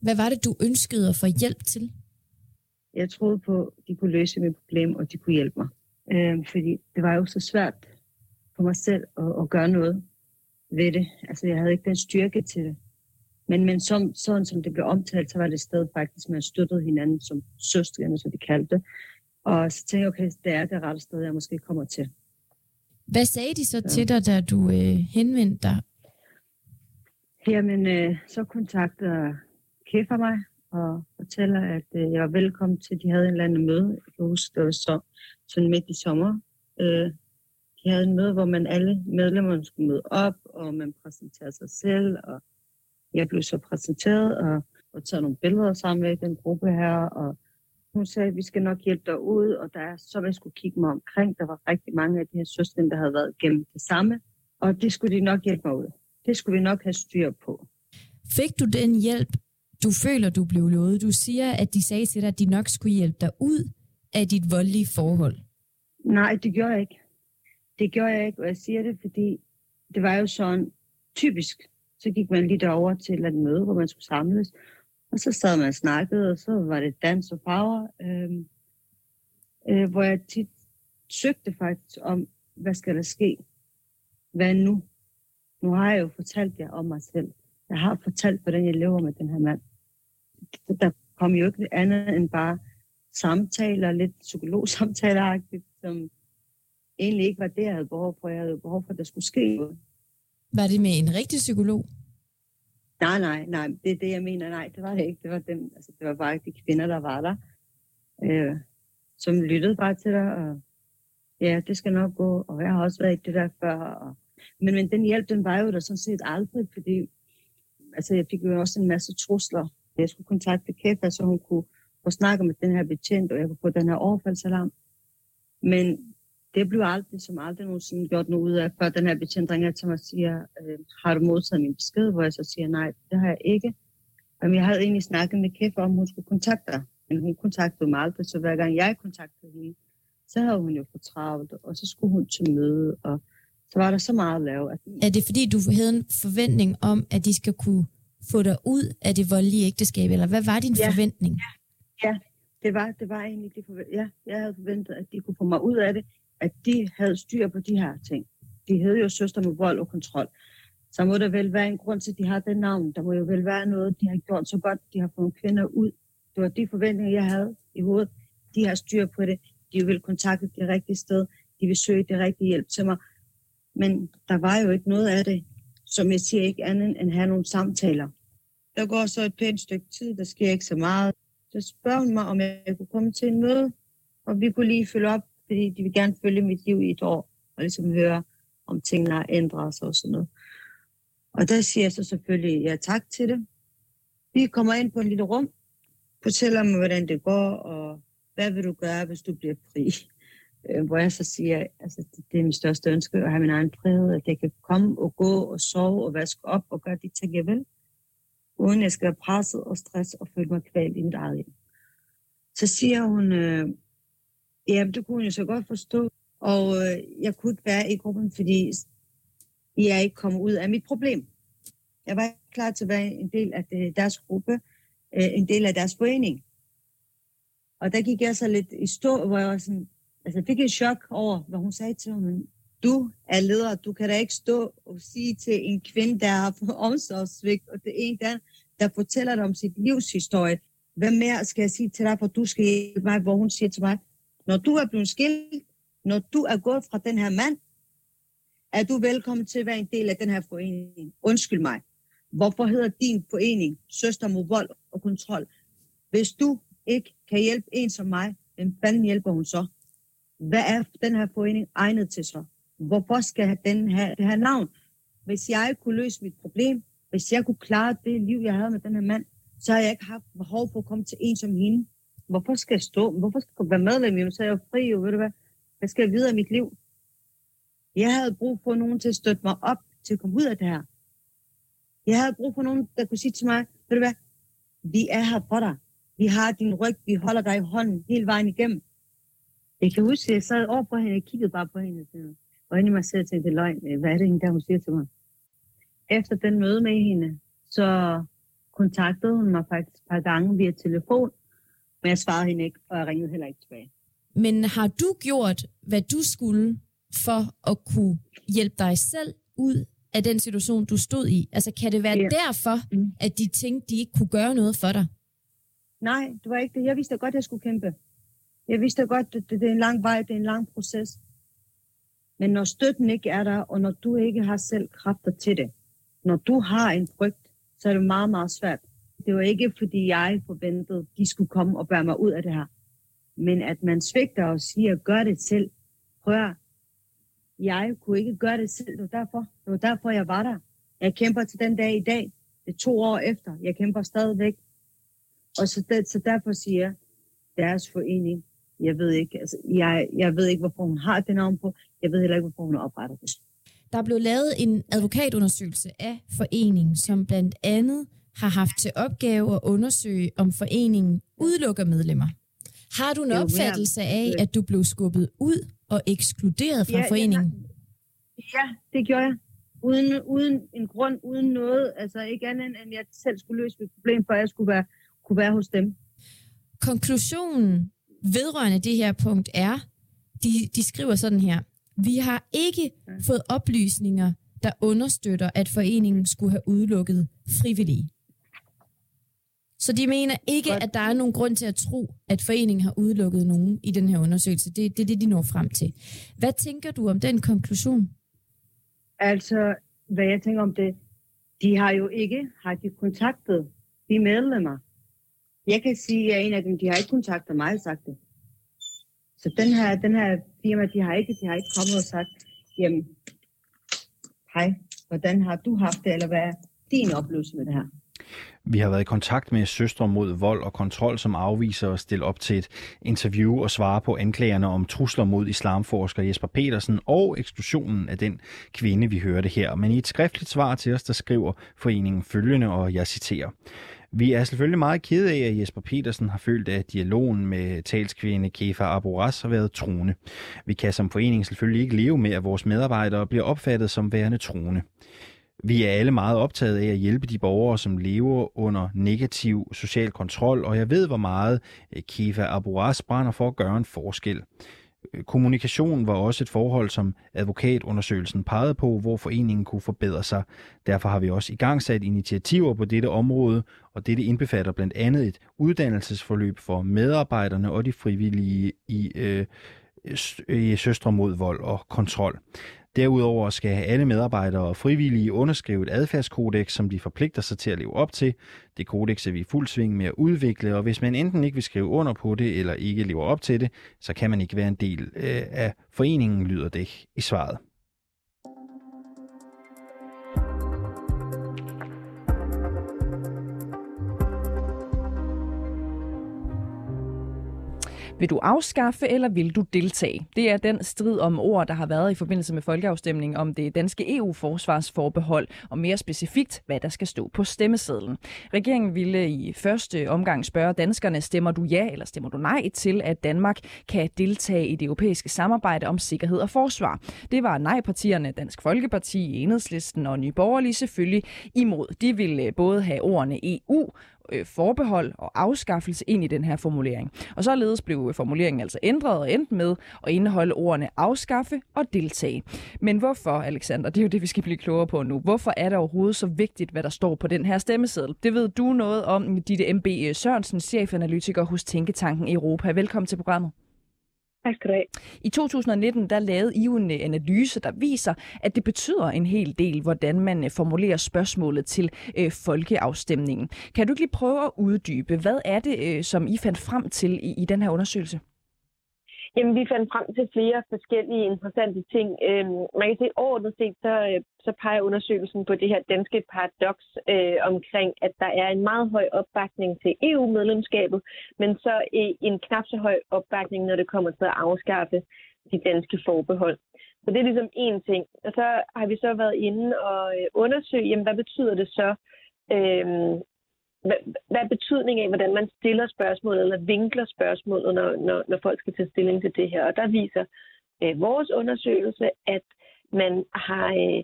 Hvad var det, du ønskede at få hjælp til? Jeg troede på, at de kunne løse mit problem, og de kunne hjælpe mig. Øh, fordi det var jo så svært for mig selv at, at gøre noget ved det. Altså, jeg havde ikke den styrke til det. Men, men som, sådan som det blev omtalt, så var det sted faktisk, man støttede hinanden som søstrene, som de kaldte det. Og så tænkte jeg, okay, det er det rette sted, jeg måske kommer til. Hvad sagde de så ja. til dig, da du øh, henvendte dig? Jamen, øh, så kontakter Kæffer mig og fortæller, at øh, jeg var velkommen til, de havde en eller anden møde. Jeg kan huske, det var så, sådan midt i sommer. Øh, de havde en møde, hvor man alle medlemmerne skulle møde op, og man præsenterede sig selv, og jeg blev så præsenteret og, og taget nogle billeder sammen med den gruppe her, og hun sagde, at vi skal nok hjælpe dig ud, og der er så, jeg skulle kigge mig omkring. Der var rigtig mange af de her søstre, der havde været gennem det samme, og det skulle de nok hjælpe mig ud. Det skulle vi nok have styr på. Fik du den hjælp, du føler, du blev lovet? Du siger, at de sagde til dig, at de nok skulle hjælpe dig ud af dit voldelige forhold. Nej, det gjorde jeg ikke. Det gjorde jeg ikke, og jeg siger det, fordi det var jo sådan typisk så gik man lige derover til et møde, hvor man skulle samles. Og så sad man og snakkede, og så var det dans og power, øh, øh, hvor jeg tit søgte faktisk om, hvad skal der ske? Hvad nu? Nu har jeg jo fortalt jer om mig selv. Jeg har fortalt, hvordan jeg lever med den her mand. Der kom jo ikke andet end bare samtaler, lidt psykologsamtaler som egentlig ikke var det, jeg havde behov for. Jeg havde behov for, at der skulle ske noget. Var det med en rigtig psykolog? Nej, nej, nej. Det er det, jeg mener. Nej, det var det ikke. Det var, dem, altså, det var bare de kvinder, der var der, øh, som lyttede bare til dig. Og, ja, det skal nok gå. Og jeg har også været i det der før. Og, men, men den hjælp, den var jo der sådan set aldrig, fordi altså, jeg fik jo også en masse trusler. Jeg skulle kontakte Kæfa, så hun kunne få snakket med den her betjent, og jeg kunne få den her overfaldsalarm. Men det blev aldrig, som aldrig nogensinde gjort noget ud af, før den her betjent ringer til mig og siger, øh, har du modtaget min besked? Hvor jeg så siger, nej, det har jeg ikke. Men jeg havde egentlig snakket med Kæffer om, hun skulle kontakte dig. Men hun kontaktede mig aldrig, så hver gang jeg kontaktede hende, så havde hun jo for travlt, og så skulle hun til møde, og så var der så meget at lave. At... Er det fordi, du havde en forventning om, at de skal kunne få dig ud af det voldelige ægteskab, eller hvad var din ja. forventning? Ja, ja, det var, det var egentlig det forventning. Ja, jeg havde forventet, at de kunne få mig ud af det, at de havde styr på de her ting. De hed jo Søster med vold og kontrol. Så må der vel være en grund til, at de har det navn. Der må jo vel være noget, de har gjort så godt, de har fået kvinder ud. Det var de forventninger, jeg havde i hovedet. De har styr på det. De vil kontakte det rigtige sted. De vil søge det rigtige hjælp til mig. Men der var jo ikke noget af det, som jeg siger, ikke andet end at have nogle samtaler. Der går så et pænt stykke tid, der sker ikke så meget. Så spørger hun mig, om jeg kunne komme til en møde, og vi kunne lige følge op fordi de vil gerne følge mit liv i et år, og ligesom høre, om tingene har ændret sig og sådan noget. Og der siger jeg så selvfølgelig ja tak til det. Vi kommer ind på en lille rum, fortæller mig, hvordan det går, og hvad vil du gøre, hvis du bliver fri? Øh, hvor jeg så siger, altså det er min største ønske, at have min egen frihed, at jeg kan komme og gå og sove og vaske op og gøre de ting, jeg vil, uden jeg skal være presset og stress og føle mig kvalt i mit eget hjem. Så siger hun, øh, Jamen, det kunne jeg så godt forstå. Og øh, jeg kunne ikke være i gruppen, fordi jeg ikke kom ud af mit problem. Jeg var ikke klar til at være en del af øh, deres gruppe, øh, en del af deres forening. Og der gik jeg så lidt i stå, hvor jeg var sådan, altså jeg fik et chok over, hvad hun sagde til mig. Du er leder, du kan da ikke stå og sige til en kvinde, der har fået omsorgsvigt, og det er en, der, der fortæller dig om sit livshistorie. Hvad mere skal jeg sige til dig, for du skal hjælpe mig, hvor hun siger til mig, når du er blevet skilt, når du er gået fra den her mand, er du velkommen til at være en del af den her forening. Undskyld mig. Hvorfor hedder din forening Søster mod vold og kontrol? Hvis du ikke kan hjælpe en som mig, hvem fanden hjælper hun så? Hvad er den her forening egnet til så? Hvorfor skal den have det her navn? Hvis jeg kunne løse mit problem, hvis jeg kunne klare det liv, jeg havde med den her mand, så har jeg ikke haft behov for at komme til en som hende. Hvorfor skal jeg stå? Hvorfor skal jeg være medlem? Så er jeg fri, jo, ved du hvad? Hvad skal videre i mit liv. Jeg havde brug for nogen til at støtte mig op til at komme ud af det her. Jeg havde brug for nogen, der kunne sige til mig, ved du hvad, vi er her for dig. Vi har din ryg, vi holder dig i hånden hele vejen igennem. Jeg kan huske, at jeg sad over på hende, jeg kiggede bare på hende, og hende mig selv og tænkte, løgn, hvad er det der hun siger til mig? Efter den møde med hende, så kontaktede hun mig faktisk et par gange via telefon, men jeg svarede hende ikke, og jeg ringede heller ikke tilbage. Men har du gjort, hvad du skulle for at kunne hjælpe dig selv ud af den situation, du stod i? Altså, kan det være ja. derfor, mm. at de tænkte, de ikke kunne gøre noget for dig? Nej, det var ikke det. Jeg vidste godt, at jeg skulle kæmpe. Jeg vidste godt, at det er en lang vej, det er en lang proces. Men når støtten ikke er der, og når du ikke har selv kræfter til det, når du har en frygt, så er det meget, meget svært. Det var ikke, fordi jeg forventede, at de skulle komme og bære mig ud af det her. Men at man svigter og siger, gør det selv. Prøv jeg kunne ikke gøre det selv. Det var derfor, det var derfor jeg var der. Jeg kæmper til den dag i dag. Det er to år efter. Jeg kæmper stadigvæk. Og så, det, så derfor siger jeg, deres forening, jeg ved ikke, altså, jeg, jeg ved ikke, hvorfor hun har det navn på. Jeg ved heller ikke, hvorfor hun opretter det. Der blev lavet en advokatundersøgelse af foreningen, som blandt andet har haft til opgave at undersøge, om foreningen udelukker medlemmer. Har du en opfattelse af, at du blev skubbet ud og ekskluderet fra ja, foreningen? Ja, det gjorde jeg. Uden, uden en grund, uden noget. Altså ikke andet end, at jeg selv skulle løse mit problem, for jeg skulle være, kunne være hos dem. Konklusionen vedrørende det her punkt er, de, de skriver sådan her. Vi har ikke fået oplysninger, der understøtter, at foreningen skulle have udelukket frivillige. Så de mener ikke, at der er nogen grund til at tro, at foreningen har udelukket nogen i den her undersøgelse. Det, det er det, de når frem til. Hvad tænker du om den konklusion? Altså, hvad jeg tænker om det, de har jo ikke har de kontaktet de medlemmer. Jeg kan sige, at en af dem, de har ikke kontaktet mig og sagt det. Så den her, den her firma, de har ikke, de har ikke kommet og sagt, jamen, hej, hvordan har du haft det, eller hvad er din oplevelse med det her? Vi har været i kontakt med Søstre mod vold og kontrol, som afviser at stille op til et interview og svare på anklagerne om trusler mod islamforsker Jesper Petersen og eksklusionen af den kvinde, vi hørte her. Men i et skriftligt svar til os, der skriver foreningen følgende, og jeg citerer. Vi er selvfølgelig meget kede af, at Jesper Petersen har følt, at dialogen med talskvinde Kefa Aboras har været truende. Vi kan som forening selvfølgelig ikke leve med, at vores medarbejdere bliver opfattet som værende truende. Vi er alle meget optaget af at hjælpe de borgere, som lever under negativ social kontrol, og jeg ved, hvor meget øh, Kiva Kifa brænder for at gøre en forskel. Øh, Kommunikation var også et forhold, som advokatundersøgelsen pegede på, hvor foreningen kunne forbedre sig. Derfor har vi også i gang sat initiativer på dette område, og dette indbefatter blandt andet et uddannelsesforløb for medarbejderne og de frivillige i, øh, i Søstre mod vold og kontrol. Derudover skal alle medarbejdere og frivillige underskrive et adfærdskodex, som de forpligter sig til at leve op til. Det kodex er vi i fuld sving med at udvikle, og hvis man enten ikke vil skrive under på det, eller ikke lever op til det, så kan man ikke være en del øh, af foreningen, lyder det i svaret. Vil du afskaffe, eller vil du deltage? Det er den strid om ord, der har været i forbindelse med folkeafstemningen om det danske EU-forsvarsforbehold, og mere specifikt, hvad der skal stå på stemmesedlen. Regeringen ville i første omgang spørge danskerne, stemmer du ja eller stemmer du nej til, at Danmark kan deltage i det europæiske samarbejde om sikkerhed og forsvar. Det var nej-partierne Dansk Folkeparti, Enhedslisten og Nye Borgerlige selvfølgelig imod. De ville øh, både have ordene EU øh, forbehold og afskaffelse ind i den her formulering. Og således blev øh, formuleringen altså ændret og endt med at indeholde ordene afskaffe og deltage. Men hvorfor, Alexander? Det er jo det, vi skal blive klogere på nu. Hvorfor er det overhovedet så vigtigt, hvad der står på den her stemmeseddel? Det ved du noget om, Ditte M.B. Øh, Sørensen, chefanalytiker hos Tænketanken Europa. Velkommen til programmet. Tak skal du have. I 2019 der lavede I en øh, analyse, der viser, at det betyder en hel del, hvordan man øh, formulerer spørgsmålet til øh, folkeafstemningen. Kan du ikke lige prøve at uddybe, hvad er det, øh, som I fandt frem til i, i den her undersøgelse? Jamen, vi fandt frem til flere forskellige interessante ting. Øhm, man kan se overordnet set, så, øh, så peger undersøgelsen på det her danske paradoks øh, omkring, at der er en meget høj opbakning til EU-medlemskabet, men så øh, en knap så høj opbakning, når det kommer til at afskaffe de danske forbehold. Så det er ligesom én ting. Og så har vi så været inde og øh, undersøge, jamen, hvad betyder det så øh, hvad, hvad er betydningen af, hvordan man stiller spørgsmålet eller vinkler spørgsmålet, når, når, når folk skal tage stilling til det her? Og der viser øh, vores undersøgelse, at man har øh,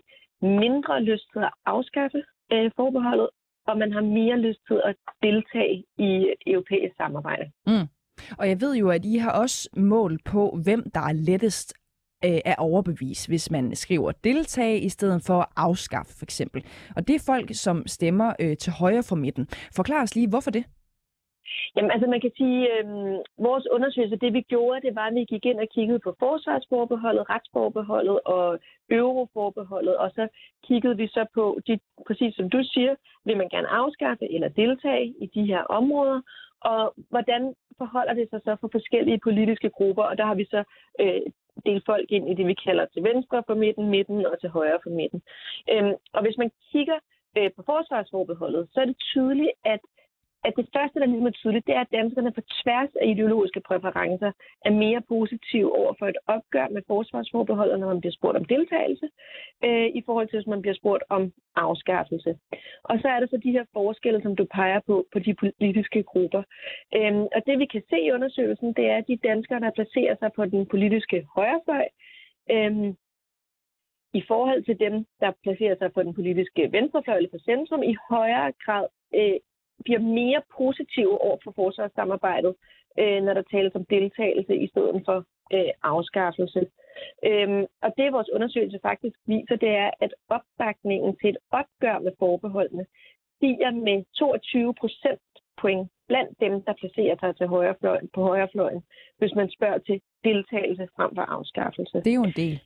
mindre lyst til at afskaffe øh, forbeholdet, og man har mere lyst til at deltage i europæisk samarbejde. Mm. Og jeg ved jo, at I har også mål på, hvem der er lettest øh, er overbevis, hvis man skriver deltage i stedet for at afskaffe for eksempel. Og det er folk, som stemmer øh, til højre for midten. Forklar os lige, hvorfor det? Jamen altså man kan sige, øh, vores undersøgelse, det vi gjorde, det var, at vi gik ind og kiggede på forsvarsforbeholdet, retsforbeholdet og euroforbeholdet, og så kiggede vi så på, de, præcis som du siger, vil man gerne afskaffe eller deltage i de her områder, og hvordan forholder det sig så for forskellige politiske grupper, og der har vi så øh, dele folk ind i det, vi kalder til venstre for midten, midten og til højre for midten. Øhm, og hvis man kigger øh, på forsvarsforbeholdet, så er det tydeligt, at at det første, der ligesom er tydeligt, det er, at danskerne på tværs af ideologiske præferencer er mere positive over for et opgør med forsvarsforbeholdet, når man bliver spurgt om deltagelse, øh, i forhold til, hvis man bliver spurgt om afskaffelse. Og så er der så de her forskelle, som du peger på, på de politiske grupper. Øhm, og det vi kan se i undersøgelsen, det er, at de danskere, der placerer sig på den politiske højrefløj, øhm, i forhold til dem, der placerer sig på den politiske venstrefløj eller på centrum, i højere grad øh, bliver mere positive over for forsvarssamarbejdet, øh, når der tales om deltagelse i stedet for øh, afskaffelse. Øhm, og det vores undersøgelse faktisk viser, det er, at opbakningen til et opgør med forbeholdene stiger med 22 procent point blandt dem, der placerer sig til højrefløjen, på højrefløjen, hvis man spørger til deltagelse frem for afskaffelse. Det er jo en del.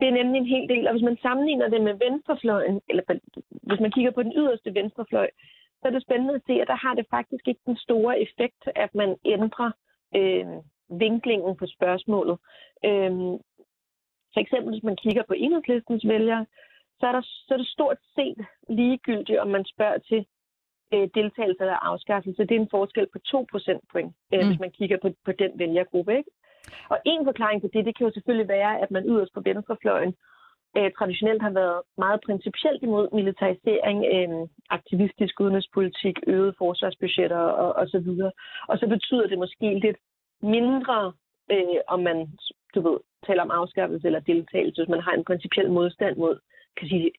Det er nemlig en hel del, og hvis man sammenligner det med venstrefløjen, eller hvis man kigger på den yderste venstrefløj, så er det spændende at se, at der har det faktisk ikke den store effekt, at man ændrer øh, vinklingen på spørgsmålet. Øh, for eksempel, hvis man kigger på enhedslistens vælgere, så er, der, så er det stort set ligegyldigt, om man spørger til øh, deltagelse eller afskaffelse. Det er en forskel på 2 procentpoint, øh, mm. hvis man kigger på, på den vælgergruppe. Ikke? Og en forklaring på det, det kan jo selvfølgelig være, at man yderst på venstrefløjen øh, traditionelt har været meget principielt imod militarisering, øh, aktivistisk udenrigspolitik, øget forsvarsbudgetter og, og så videre. Og så betyder det måske lidt mindre, øh, om man du ved, taler om afskaffelse eller deltagelse, hvis man har en principiel modstand mod kan sige,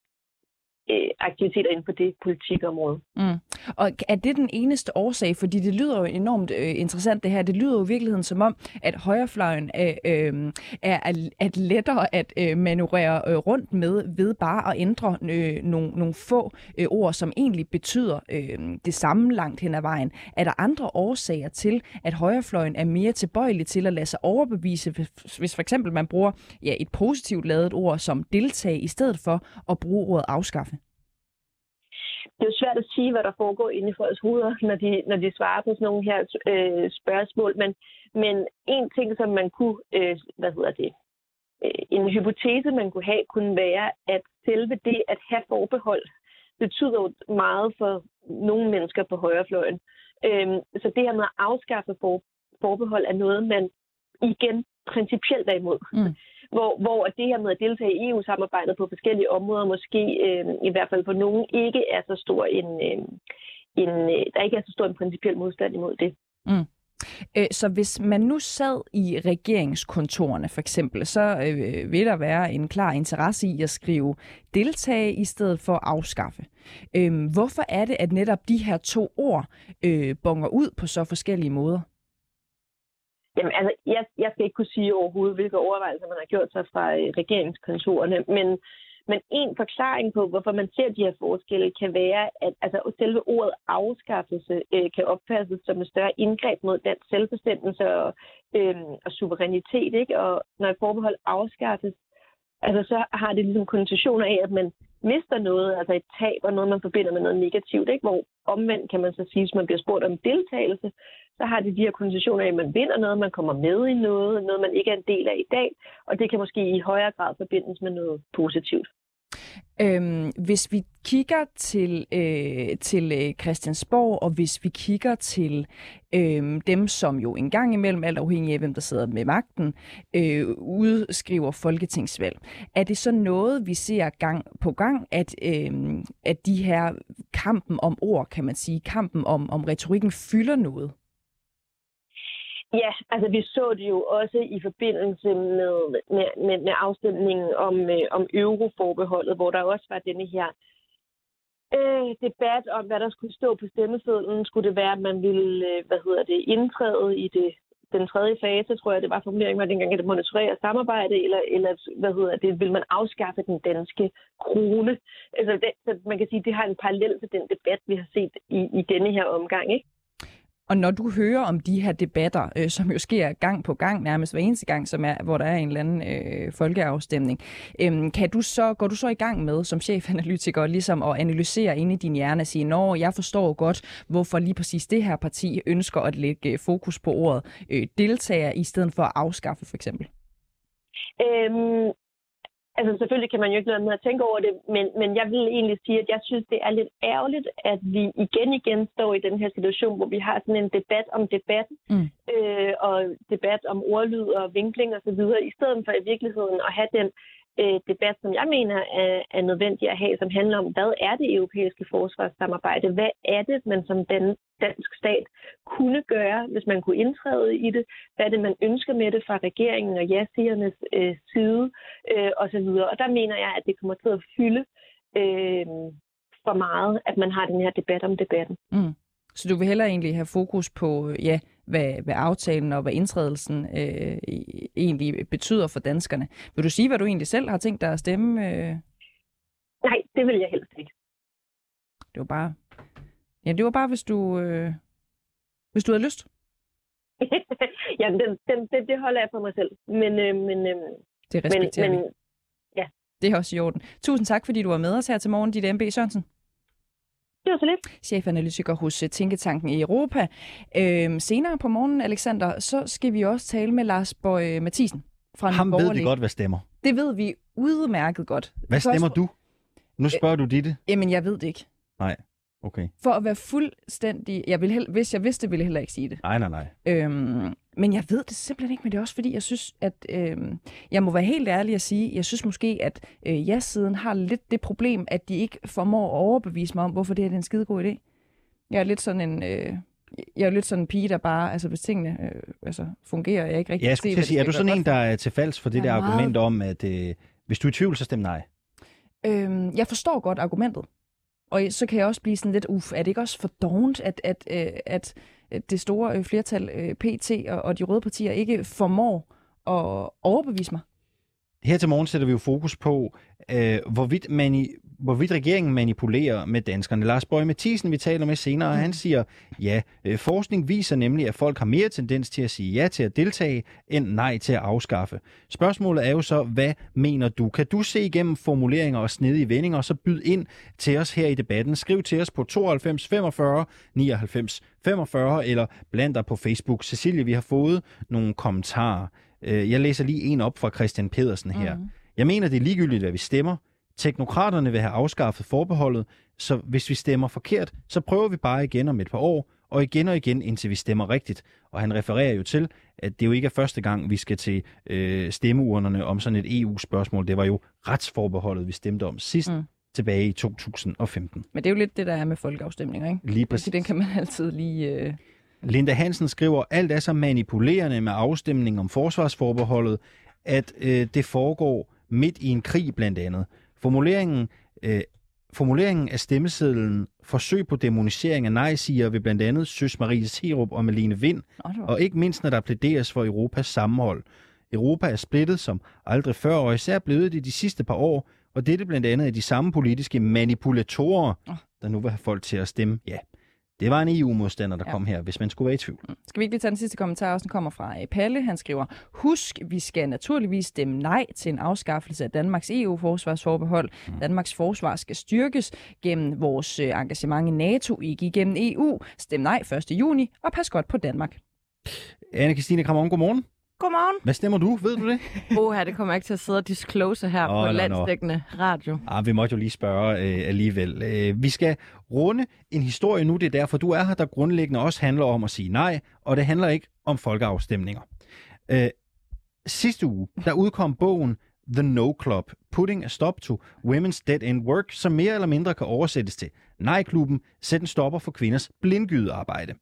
øh, aktiviteter inden for det politikområde. Mm. Og er det den eneste årsag? Fordi det lyder jo enormt øh, interessant det her. Det lyder jo i virkeligheden som om, at højrefløjen øh, øh, er, er lettere at øh, manøvrere øh, rundt med ved bare at ændre øh, nogle, nogle få øh, ord, som egentlig betyder øh, det samme langt hen ad vejen. Er der andre årsager til, at højrefløjen er mere tilbøjelig til at lade sig overbevise, hvis, hvis for eksempel man bruger ja, et positivt lavet ord som deltage, i stedet for at bruge ordet afskaffe? Det er jo svært at sige, hvad der foregår inde i folks hoveder, når de, når de svarer på sådan nogle her øh, spørgsmål. Men, men en ting, som man kunne, øh, hvad hedder det, øh, en hypotese, man kunne have, kunne være, at selve det at have forbehold, betyder jo meget for nogle mennesker på højrefløjen. Øh, så det her med at afskaffe for, forbehold er noget, man igen principielt er imod. Mm. Hvor, hvor det her med at deltage i EU-samarbejdet på forskellige områder måske øh, i hvert fald for nogen ikke er så stor en, øh, en øh, der ikke er så stor en principiel modstand imod det. Mm. Øh, så hvis man nu sad i regeringskontorene for eksempel, så øh, vil der være en klar interesse i at skrive deltage i stedet for at afskaffe. Øh, hvorfor er det, at netop de her to ord øh, bonger ud på så forskellige måder? Jamen, altså, jeg, jeg skal ikke kunne sige overhovedet, hvilke overvejelser man har gjort sig fra øh, regeringskontorerne, men men en forklaring på, hvorfor man ser de her forskelle, kan være, at altså, selve ordet afskaffelse øh, kan opfattes som et større indgreb mod dansk selvbestemmelse og, øh, og suverænitet. Ikke? Og når et forbehold afskaffes, altså, så har det ligesom konnotationer af, at man mister noget, altså et tab og noget, man forbinder med noget negativt. Ikke? Hvor omvendt kan man så sige, hvis man bliver spurgt om deltagelse, så har det de her konditioner, af, at man vinder noget, man kommer med i noget, noget man ikke er en del af i dag, og det kan måske i højere grad forbindes med noget positivt. Øhm, hvis vi kigger til, øh, til øh, Christiansborg, og hvis vi kigger til øh, dem, som jo engang imellem, alt afhængig af hvem der sidder med magten, øh, udskriver folketingsvalg, er det så noget, vi ser gang på gang, at, øh, at de her kampen om ord, kan man sige, kampen om, om retorikken fylder noget? Ja, altså vi så det jo også i forbindelse med, med, med, med afstemningen om, øh, om euroforbeholdet, hvor der også var denne her øh, debat om, hvad der skulle stå på stemmesedlen. Skulle det være, at man ville øh, hvad hedder det, indtræde i det, den tredje fase, tror jeg, det var formuleringen, var dengang, at det monitorere samarbejde, eller, eller hvad hedder det, vil man afskaffe den danske krone? Altså, det, så man kan sige, det har en parallel til den debat, vi har set i, i denne her omgang, ikke? Og når du hører om de her debatter, øh, som jo sker gang på gang, nærmest hver eneste gang, som er, hvor der er en eller anden øh, folkeafstemning, øh, kan du så, går du så i gang med som chefanalytiker ligesom at analysere inde i din hjerne og sige, når jeg forstår godt, hvorfor lige præcis det her parti ønsker at lægge øh, fokus på ordet øh, deltager i stedet for at afskaffe for eksempel? Øhm, Altså selvfølgelig kan man jo ikke lade med at tænke over det, men, men jeg vil egentlig sige, at jeg synes, det er lidt ærgerligt, at vi igen igen står i den her situation, hvor vi har sådan en debat om debatten, mm. øh, og debat om ordlyd og vinkling osv., i stedet for i virkeligheden at have den øh, debat, som jeg mener er, er nødvendig at have, som handler om, hvad er det europæiske forsvarssamarbejde? Hvad er det, man som den dansk stat kunne gøre, hvis man kunne indtræde i det? Hvad er det, man ønsker med det fra regeringen og ja-sigernes øh, side øh, osv.? Og der mener jeg, at det kommer til at fylde øh, for meget, at man har den her debat om debatten. Mm. Så du vil hellere egentlig have fokus på, ja, hvad, hvad aftalen og hvad indtrædelsen øh, egentlig betyder for danskerne. Vil du sige, hvad du egentlig selv har tænkt dig at stemme? Øh? Nej, det vil jeg helst ikke. Det var bare, ja, det var bare hvis du, øh, hvis du havde lyst. ja, den, den, det, det holder jeg for mig selv. Men, øh, men, øh, det respekterer men, vi. Men, ja. Det er også i orden. Tusind tak, fordi du var med os her til morgen, dit MB Sørensen. Det var så lidt. Chefanalytiker hos øh, Tænketanken i Europa. Øhm, senere på morgenen, Alexander, så skal vi også tale med Lars Bøge Mathisen fra Ham ved vi godt, hvad stemmer. Det ved vi udmærket godt. Hvad stemmer du? Nu spørger øh, du dit. Jamen, jeg ved det ikke. Nej. Okay. For at være fuldstændig... Jeg vil held... Hvis jeg vidste ville jeg heller ikke sige det. Nej, nej, nej. Øhm, men jeg ved det simpelthen ikke, men det er også fordi, jeg synes, at... Øhm, jeg må være helt ærlig at sige, jeg synes måske, at øh, ja-siden har lidt det problem, at de ikke formår at overbevise mig om, hvorfor det er en skide god idé. Jeg er lidt sådan en... Øh, jeg er lidt sådan en pige, der bare, altså hvis tingene øh, altså, fungerer, jeg ikke rigtig ja, jeg skulle se, sige, er du sådan en, der er til for det der meget... argument om, at øh, hvis du er i tvivl, så stem nej? Øhm, jeg forstår godt argumentet. Og så kan jeg også blive sådan lidt, uff, er det ikke også for dovent, at, at, øh, at, at det store øh, flertal øh, PT og, og de røde partier ikke formår at overbevise mig? Her til morgen sætter vi jo fokus på, øh, hvorvidt man i hvorvidt regeringen manipulerer med danskerne. Lars Bøge Mathisen, vi taler med senere, han siger, ja, øh, forskning viser nemlig, at folk har mere tendens til at sige ja til at deltage, end nej til at afskaffe. Spørgsmålet er jo så, hvad mener du? Kan du se igennem formuleringer og snedige vendinger, så byd ind til os her i debatten. Skriv til os på 92 45 99 45, eller bland dig på Facebook. Cecilie, vi har fået nogle kommentarer. Øh, jeg læser lige en op fra Christian Pedersen her. Mm. Jeg mener, det er ligegyldigt, hvad vi stemmer. Teknokraterne vil have afskaffet forbeholdet, så hvis vi stemmer forkert, så prøver vi bare igen om et par år, og igen og igen, indtil vi stemmer rigtigt. Og han refererer jo til, at det jo ikke er første gang, vi skal til øh, stemmeurnerne om sådan et EU-spørgsmål. Det var jo retsforbeholdet, vi stemte om sidst. Mm tilbage i 2015. Men det er jo lidt det, der er med folkeafstemninger, ikke? Lige præcis. Den kan man altid lige... Øh... Linda Hansen skriver, alt er så manipulerende med afstemningen om forsvarsforbeholdet, at øh, det foregår midt i en krig blandt andet. Formuleringen, øh, formuleringen af stemmesedlen forsøg på demonisering af nej-siger ved blandt andet Søs Marie Serup og Malene Vind, og ikke mindst når der plæderes for Europas sammenhold. Europa er splittet som aldrig før, og især blevet det de sidste par år, og dette blandt andet af de samme politiske manipulatorer, oh. der nu vil have folk til at stemme ja. Det var en EU-modstander, der ja. kom her, hvis man skulle være i tvivl. Mm. Skal vi ikke lige tage den sidste kommentar, også den kommer fra øh, Palle. Han skriver, husk, vi skal naturligvis stemme nej til en afskaffelse af Danmarks EU-forsvarsforbehold. Mm. Danmarks forsvar skal styrkes gennem vores øh, engagement i NATO, ikke igennem EU. Stem nej 1. juni, og pas godt på Danmark. Anne-Christine Kramon, godmorgen. Godmorgen. Hvad stemmer du? Ved du det? Åh, det kommer ikke til at sidde og disclose her oh, på landsdækkende radio. Ah, vi måtte jo lige spørge øh, alligevel. Øh, vi skal runde en historie nu. Det er derfor, du er her, der grundlæggende også handler om at sige nej, og det handler ikke om folkeafstemninger. Øh, sidste uge, der udkom bogen The No Club, Putting a Stop to Women's Dead End Work, som mere eller mindre kan oversættes til Nej-klubben, sæt en stopper for kvinders blindgydearbejde.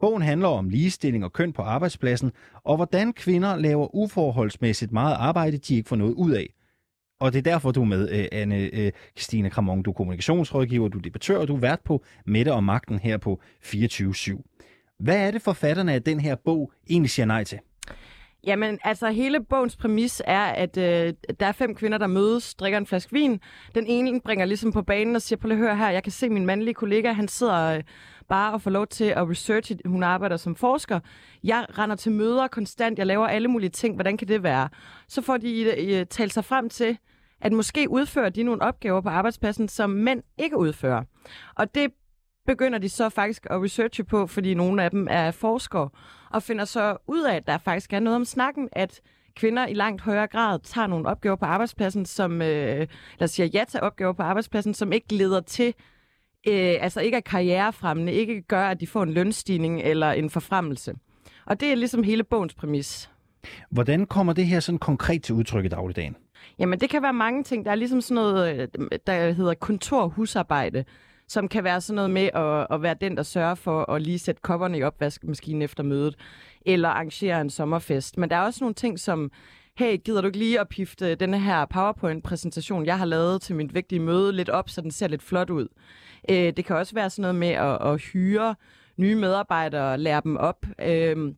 Bogen handler om ligestilling og køn på arbejdspladsen, og hvordan kvinder laver uforholdsmæssigt meget arbejde, de ikke får noget ud af. Og det er derfor, du er med, øh, Anne øh, Christine Kramon. Du er kommunikationsrådgiver, du er debattør, og du er vært på Mette og Magten her på 24-7. Hvad er det, forfatterne af den her bog egentlig siger nej til? Jamen, altså hele bogens præmis er, at øh, der er fem kvinder, der mødes, drikker en flaske vin. Den ene bringer ligesom på banen og siger, på at høre her, jeg kan se min mandlige kollega, han sidder øh, bare og får lov til at researche. Hun arbejder som forsker. Jeg render til møder konstant, jeg laver alle mulige ting. Hvordan kan det være? Så får de øh, øh talt sig frem til, at måske udfører de nogle opgaver på arbejdspladsen, som mænd ikke udfører. Og det begynder de så faktisk at researche på, fordi nogle af dem er forskere, og finder så ud af, at der faktisk er noget om snakken, at kvinder i langt højere grad tager nogle opgaver på arbejdspladsen, som, øh, lad os sige ja til opgaver på arbejdspladsen, som ikke leder til, øh, altså ikke er karrierefremmende, ikke gør, at de får en lønstigning eller en forfremmelse. Og det er ligesom hele bogens præmis. Hvordan kommer det her sådan konkret til udtryk i dagligdagen? Jamen, det kan være mange ting. Der er ligesom sådan noget, øh, der hedder kontorhusarbejde, som kan være sådan noget med at, at være den, der sørger for at lige sætte kopperne i opvaskemaskinen efter mødet, eller arrangere en sommerfest. Men der er også nogle ting som, hey, gider du ikke lige at pifte den her PowerPoint-præsentation, jeg har lavet til mit vigtige møde, lidt op, så den ser lidt flot ud. Øh, det kan også være sådan noget med at, at hyre nye medarbejdere og lære dem op. Øh,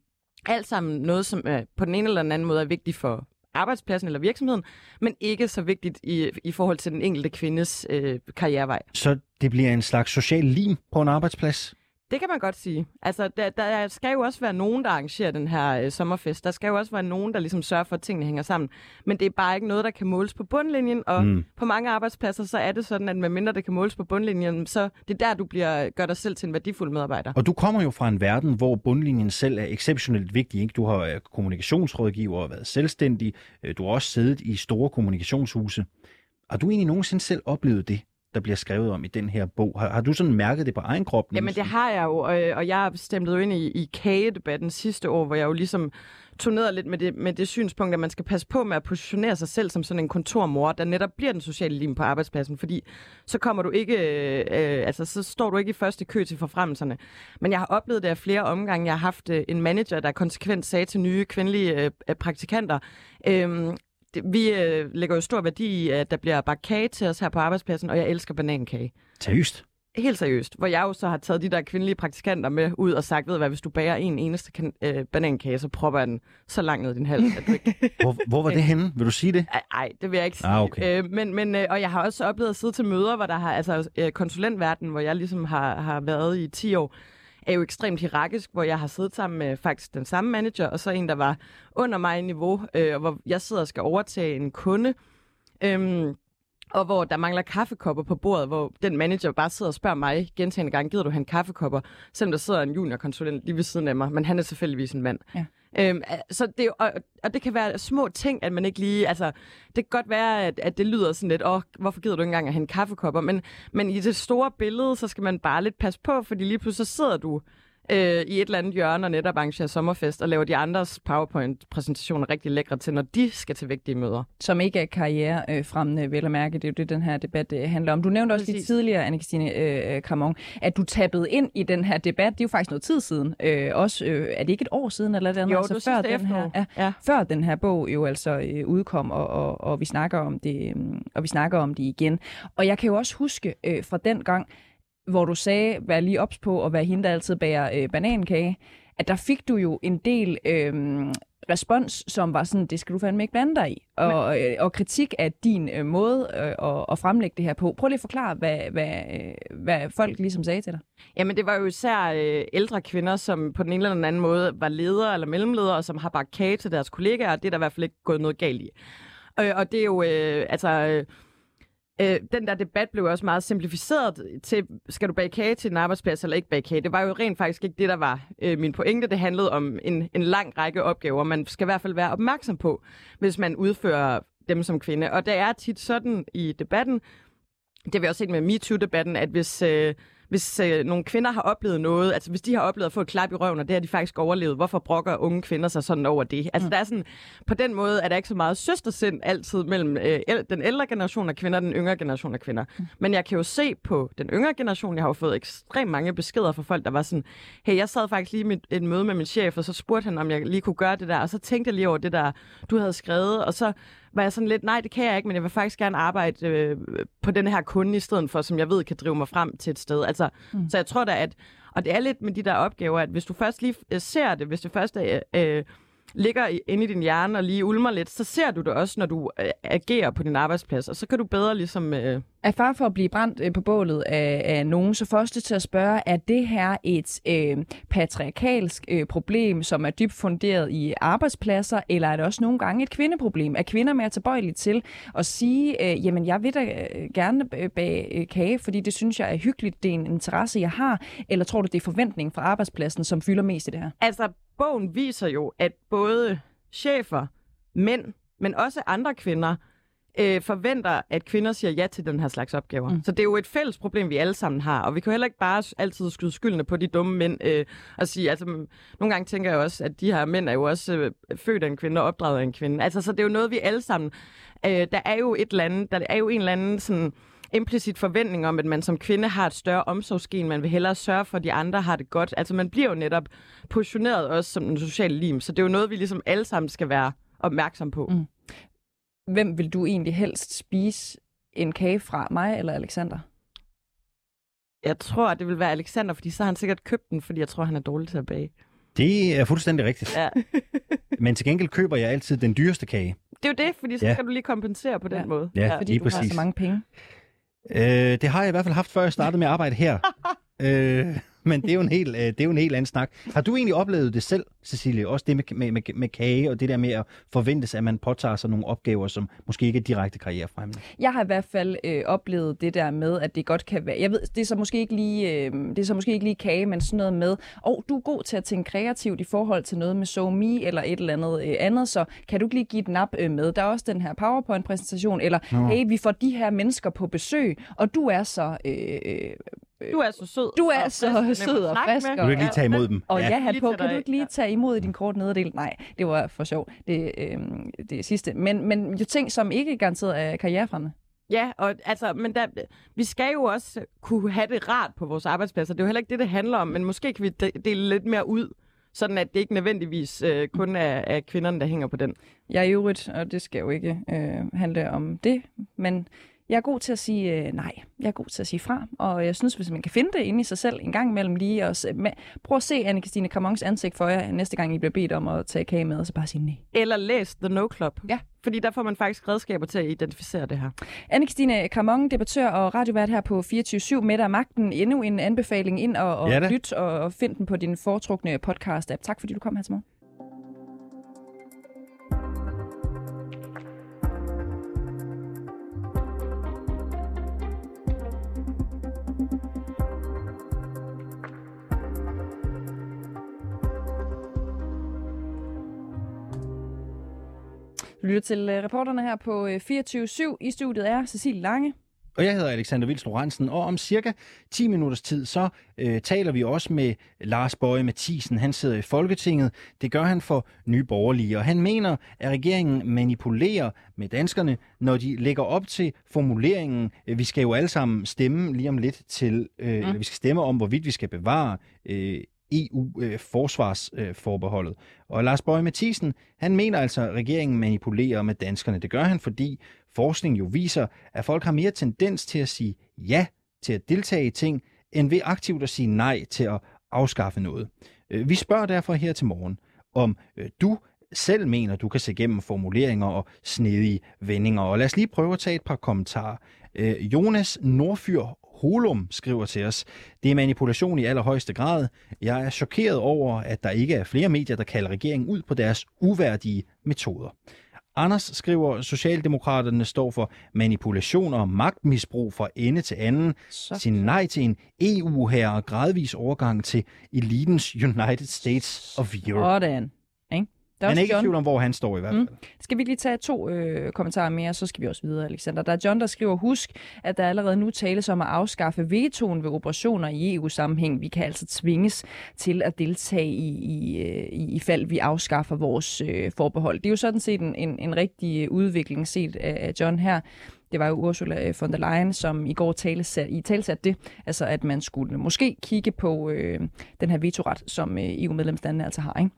alt sammen noget, som øh, på den ene eller den anden måde er vigtigt for arbejdspladsen eller virksomheden, men ikke så vigtigt i, i forhold til den enkelte kvindes øh, karrierevej. Så det bliver en slags social lim på en arbejdsplads? Det kan man godt sige. Altså, der, der skal jo også være nogen, der arrangerer den her øh, sommerfest. Der skal jo også være nogen, der ligesom sørger for, at tingene hænger sammen. Men det er bare ikke noget, der kan måles på bundlinjen, og mm. på mange arbejdspladser, så er det sådan, at medmindre det kan måles på bundlinjen, så det er der, du bliver, gør dig selv til en værdifuld medarbejder. Og du kommer jo fra en verden, hvor bundlinjen selv er exceptionelt vigtig. Ikke? Du har været kommunikationsrådgiver og været selvstændig. Øh, du har også siddet i store kommunikationshuse. Har du egentlig nogensinde selv oplevet det? Der bliver skrevet om i den her bog. Har, har du sådan mærket det på egen krop? Jamen det har jeg jo, og, øh, og jeg stemte jo ind i, i kagedebatten sidste år, hvor jeg jo ligesom turnerede lidt med det, med det synspunkt, at man skal passe på med at positionere sig selv som sådan en kontormor, der netop bliver den sociale lim på arbejdspladsen, fordi så kommer du ikke, øh, øh altså så står du ikke i første kø til forfremmelserne. Men jeg har oplevet det af flere omgange. Jeg har haft øh, en manager, der konsekvent sagde til nye kvindelige øh, øh praktikanter, øh, vi øh, lægger jo stor værdi i, at der bliver bagt kage til os her på arbejdspladsen, og jeg elsker banankage. Seriøst? Helt seriøst. Hvor jeg jo så har taget de der kvindelige praktikanter med ud og sagt, ved du hvad, hvis du bager en eneste kan, øh, banankage, så propper jeg den så langt ned i din hals, at du ikke... hvor, hvor var det henne? Vil du sige det? Nej, det vil jeg ikke sige. Ah, okay. øh, men, men, øh, og jeg har også oplevet at sidde til møder, hvor der har, altså øh, konsulentverden, hvor jeg ligesom har, har været i 10 år, er jo ekstremt hierarkisk, hvor jeg har siddet sammen med faktisk den samme manager, og så en, der var under mig i niveau, øh, hvor jeg sidder og skal overtage en kunde, Øhm, og hvor der mangler kaffekopper på bordet, hvor den manager bare sidder og spørger mig gentagende gange, gider du have en kaffekopper, selvom der sidder en juniorkonsulent lige ved siden af mig, men han er selvfølgelig en mand. Ja. Øhm, så det, og, og det kan være små ting, at man ikke lige... Altså, det kan godt være, at, at det lyder sådan lidt, åh, oh, hvorfor gider du ikke engang at have en kaffekopper? Men, men i det store billede, så skal man bare lidt passe på, fordi lige pludselig så sidder du øh, i et eller andet hjørne og netop arrangerer sommerfest og laver de andres PowerPoint-præsentationer rigtig lækre til, når de skal til vigtige møder. Som ikke er karrierefremmende, vel at mærke. Det er jo det, den her debat øh, handler om. Du nævnte også lidt tidligere, Anne-Christine øh, Kramon, at du tappede ind i den her debat. Det er jo faktisk noget tid siden. Øh, også, øh, er det ikke et år siden eller det andet? Jo, altså, det før den her, ja, Ja. før den her bog jo altså øh, udkom, og, og, og vi snakker om det, øh, og vi snakker om det igen. Og jeg kan jo også huske øh, fra den gang, hvor du sagde, vær lige ops på at være hende, der altid bærer øh, banankage, at der fik du jo en del øh, respons, som var sådan, det skal du fandme ikke blande dig i, og, øh, og kritik af din øh, måde øh, at, at fremlægge det her på. Prøv lige at forklare, hvad, hvad, øh, hvad folk ligesom sagde til dig. Jamen, det var jo især øh, ældre kvinder, som på den ene eller den anden måde var ledere eller mellemledere, og som har bagt kage til deres kollegaer, og det er der i hvert fald ikke gået noget galt i. Øh, og det er jo, øh, altså... Øh, Øh, den der debat blev også meget simplificeret til, skal du bage kage til en arbejdsplads eller ikke bage kage? Det var jo rent faktisk ikke det, der var øh, min pointe. Det handlede om en, en lang række opgaver, man skal i hvert fald være opmærksom på, hvis man udfører dem som kvinde. Og det er tit sådan i debatten, det har vi også set med MeToo-debatten, at hvis, øh, hvis øh, nogle kvinder har oplevet noget, altså hvis de har oplevet at få et klap i røven, og det har de faktisk overlevet, hvorfor brokker unge kvinder sig sådan over det? Altså mm. der er sådan, på den måde er der ikke så meget søstersind altid mellem øh, den ældre generation af kvinder og den yngre generation af kvinder. Mm. Men jeg kan jo se på den yngre generation, jeg har jo fået ekstremt mange beskeder fra folk, der var sådan, hey, jeg sad faktisk lige i et møde med min chef, og så spurgte han, om jeg lige kunne gøre det der, og så tænkte jeg lige over det der, du havde skrevet, og så var jeg sådan lidt, nej, det kan jeg ikke, men jeg vil faktisk gerne arbejde øh, på den her kunde i stedet for, som jeg ved kan drive mig frem til et sted. Altså, mm. Så jeg tror da, at, og det er lidt med de der opgaver, at hvis du først lige øh, ser det, hvis det først er, øh, ligger i- inde i din hjerne og lige ulmer lidt, så ser du det også, når du øh, agerer på din arbejdsplads, og så kan du bedre ligesom... Øh, er far for at blive brændt øh, på bålet af, af nogen, så først til at spørge, er det her et øh, patriarkalsk øh, problem, som er dybt funderet i arbejdspladser, eller er det også nogle gange et kvindeproblem? Er kvinder mere tilbøjelige til at sige, øh, jamen jeg vil da øh, gerne bage øh, kage, fordi det synes jeg er hyggeligt, det er en interesse, jeg har, eller tror du, det er forventning fra arbejdspladsen, som fylder mest i det her? Altså, bogen viser jo, at både chefer, mænd, men også andre kvinder, øh, forventer, at kvinder siger ja til den her slags opgaver. Mm. Så det er jo et fælles problem, vi alle sammen har, og vi kan jo heller ikke bare altid skyde skyldene på de dumme mænd øh, og sige, altså nogle gange tænker jeg også, at de her mænd er jo også øh, født af en kvinde og opdraget af en kvinde. Altså, så det er jo noget, vi alle sammen... Øh, der er jo et eller andet, der er jo en eller anden sådan implicit forventning om, at man som kvinde har et større omsorgsgen, man vil hellere sørge for, at de andre har det godt. Altså man bliver jo netop positioneret også som en social lim, så det er jo noget, vi ligesom alle sammen skal være opmærksom på. Mm. Hvem vil du egentlig helst spise en kage fra, mig eller Alexander? Jeg tror, det vil være Alexander, fordi så har han sikkert købt den, fordi jeg tror, han er dårlig til at bage. Det er fuldstændig rigtigt. Ja. Men til gengæld køber jeg altid den dyreste kage. Det er jo det, fordi så Ja. kan du lige kompensere på den Ja. måde. Ja, Fordi lige du har præcis. så mange penge. Øh, det har jeg i hvert fald haft, før jeg startede med at arbejde her. øh, men det er, jo en helt, øh, det er jo en helt anden snak. Har du egentlig oplevet det selv, Cecilie? Også det med, med, med, med kage og det der med at forventes, at man påtager sig nogle opgaver, som måske ikke er direkte karrierefremmende? Jeg har i hvert fald øh, oplevet det der med, at det godt kan være... Jeg ved, det er så måske ikke lige, øh, det er så måske ikke lige kage, men sådan noget med, og oh, du er god til at tænke kreativt i forhold til noget med SoMe eller et eller andet øh, andet, så kan du ikke lige give et nap øh, med? Der er også den her PowerPoint-præsentation, eller Nå. hey, vi får de her mennesker på besøg, og du er så... Øh, øh, Du er så sød. Du er og så frisk, sød og frisk. Vil du ikke lige tage imod dem? Og Ja. ja, Lige på. Kan du ikke lige tage imod i din kort nederdel? Nej, det var for sjov. Det, øh, det sidste. Men, men jo ting, som ikke er garanteret er karrierefremmende. Ja, og altså, men der, vi skal jo også kunne have det rart på vores arbejdspladser. Det er jo heller ikke det, det handler om, men måske kan vi de- dele lidt mere ud, sådan at det ikke nødvendigvis øh, kun er, er kvinderne, der hænger på den. Jeg er i øvrigt, og det skal jo ikke øh, handle om det, men jeg er god til at sige øh, nej. Jeg er god til at sige fra, og jeg synes, hvis man kan finde det inde i sig selv en gang imellem lige, og se, med, prøv at se Anne-Christine Cramons ansigt for jer, næste gang I bliver bedt om at tage kage med, og så bare sige nej. Eller læs The No Club. Ja. Fordi der får man faktisk redskaber til at identificere det her. Anne-Christine Cramon, debattør og radiovært her på 24-7 med dig magten. Endnu en anbefaling ind og, og Ja lyt og, og find den på din foretrukne podcast-app. Tak fordi du kom her til morgen. Lytter til øh, reporterne her på øh, 24-7. I studiet er Cecilie Lange. Og jeg hedder Alexander Vils Lorentzen, og om cirka 10 minutters tid, så øh, taler vi også med Lars Bøje Mathisen. Han sidder i Folketinget. Det gør han for Nye Borgerlige, og han mener, at regeringen manipulerer med danskerne, når de lægger op til formuleringen. Vi skal jo alle sammen stemme lige om lidt til, øh, mm. vi skal stemme om, hvorvidt vi skal bevare øh, EU-forsvarsforbeholdet. Øh, øh, og Lars Bøge Mathisen, han mener altså, at regeringen manipulerer med danskerne. Det gør han, fordi forskning jo viser, at folk har mere tendens til at sige ja til at deltage i ting, end ved aktivt at sige nej til at afskaffe noget. Øh, vi spørger derfor her til morgen, om du selv mener, du kan se igennem formuleringer og snedige vendinger. Og lad os lige prøve at tage et par kommentarer. Jonas Nordfyr Holum skriver til os, det er manipulation i allerhøjeste grad. Jeg er chokeret over, at der ikke er flere medier, der kalder regeringen ud på deres uværdige metoder. Anders skriver, Socialdemokraterne står for manipulation og magtmisbrug fra ende til anden. Sin nej til en eu her og gradvis overgang til elitens United States of Europe. Sådan. Der er, er ikke i tvivl om, hvor han står i hvert mm. fald. Mm. Skal vi lige tage to øh, kommentarer mere, så skal vi også videre, Alexander. Der er John, der skriver, husk, at der allerede nu tales om at afskaffe vetoen ved operationer i EU-sammenhæng. Vi kan altså tvinges til at deltage i, i, øh, i, i fald vi afskaffer vores øh, forbehold. Det er jo sådan set en, en, en rigtig udvikling set af John her. Det var jo Ursula von der Leyen, som i går talesat, i talsat det, altså at man skulle måske kigge på øh, den her vetoret, som øh, EU-medlemslandene altså har, ikke?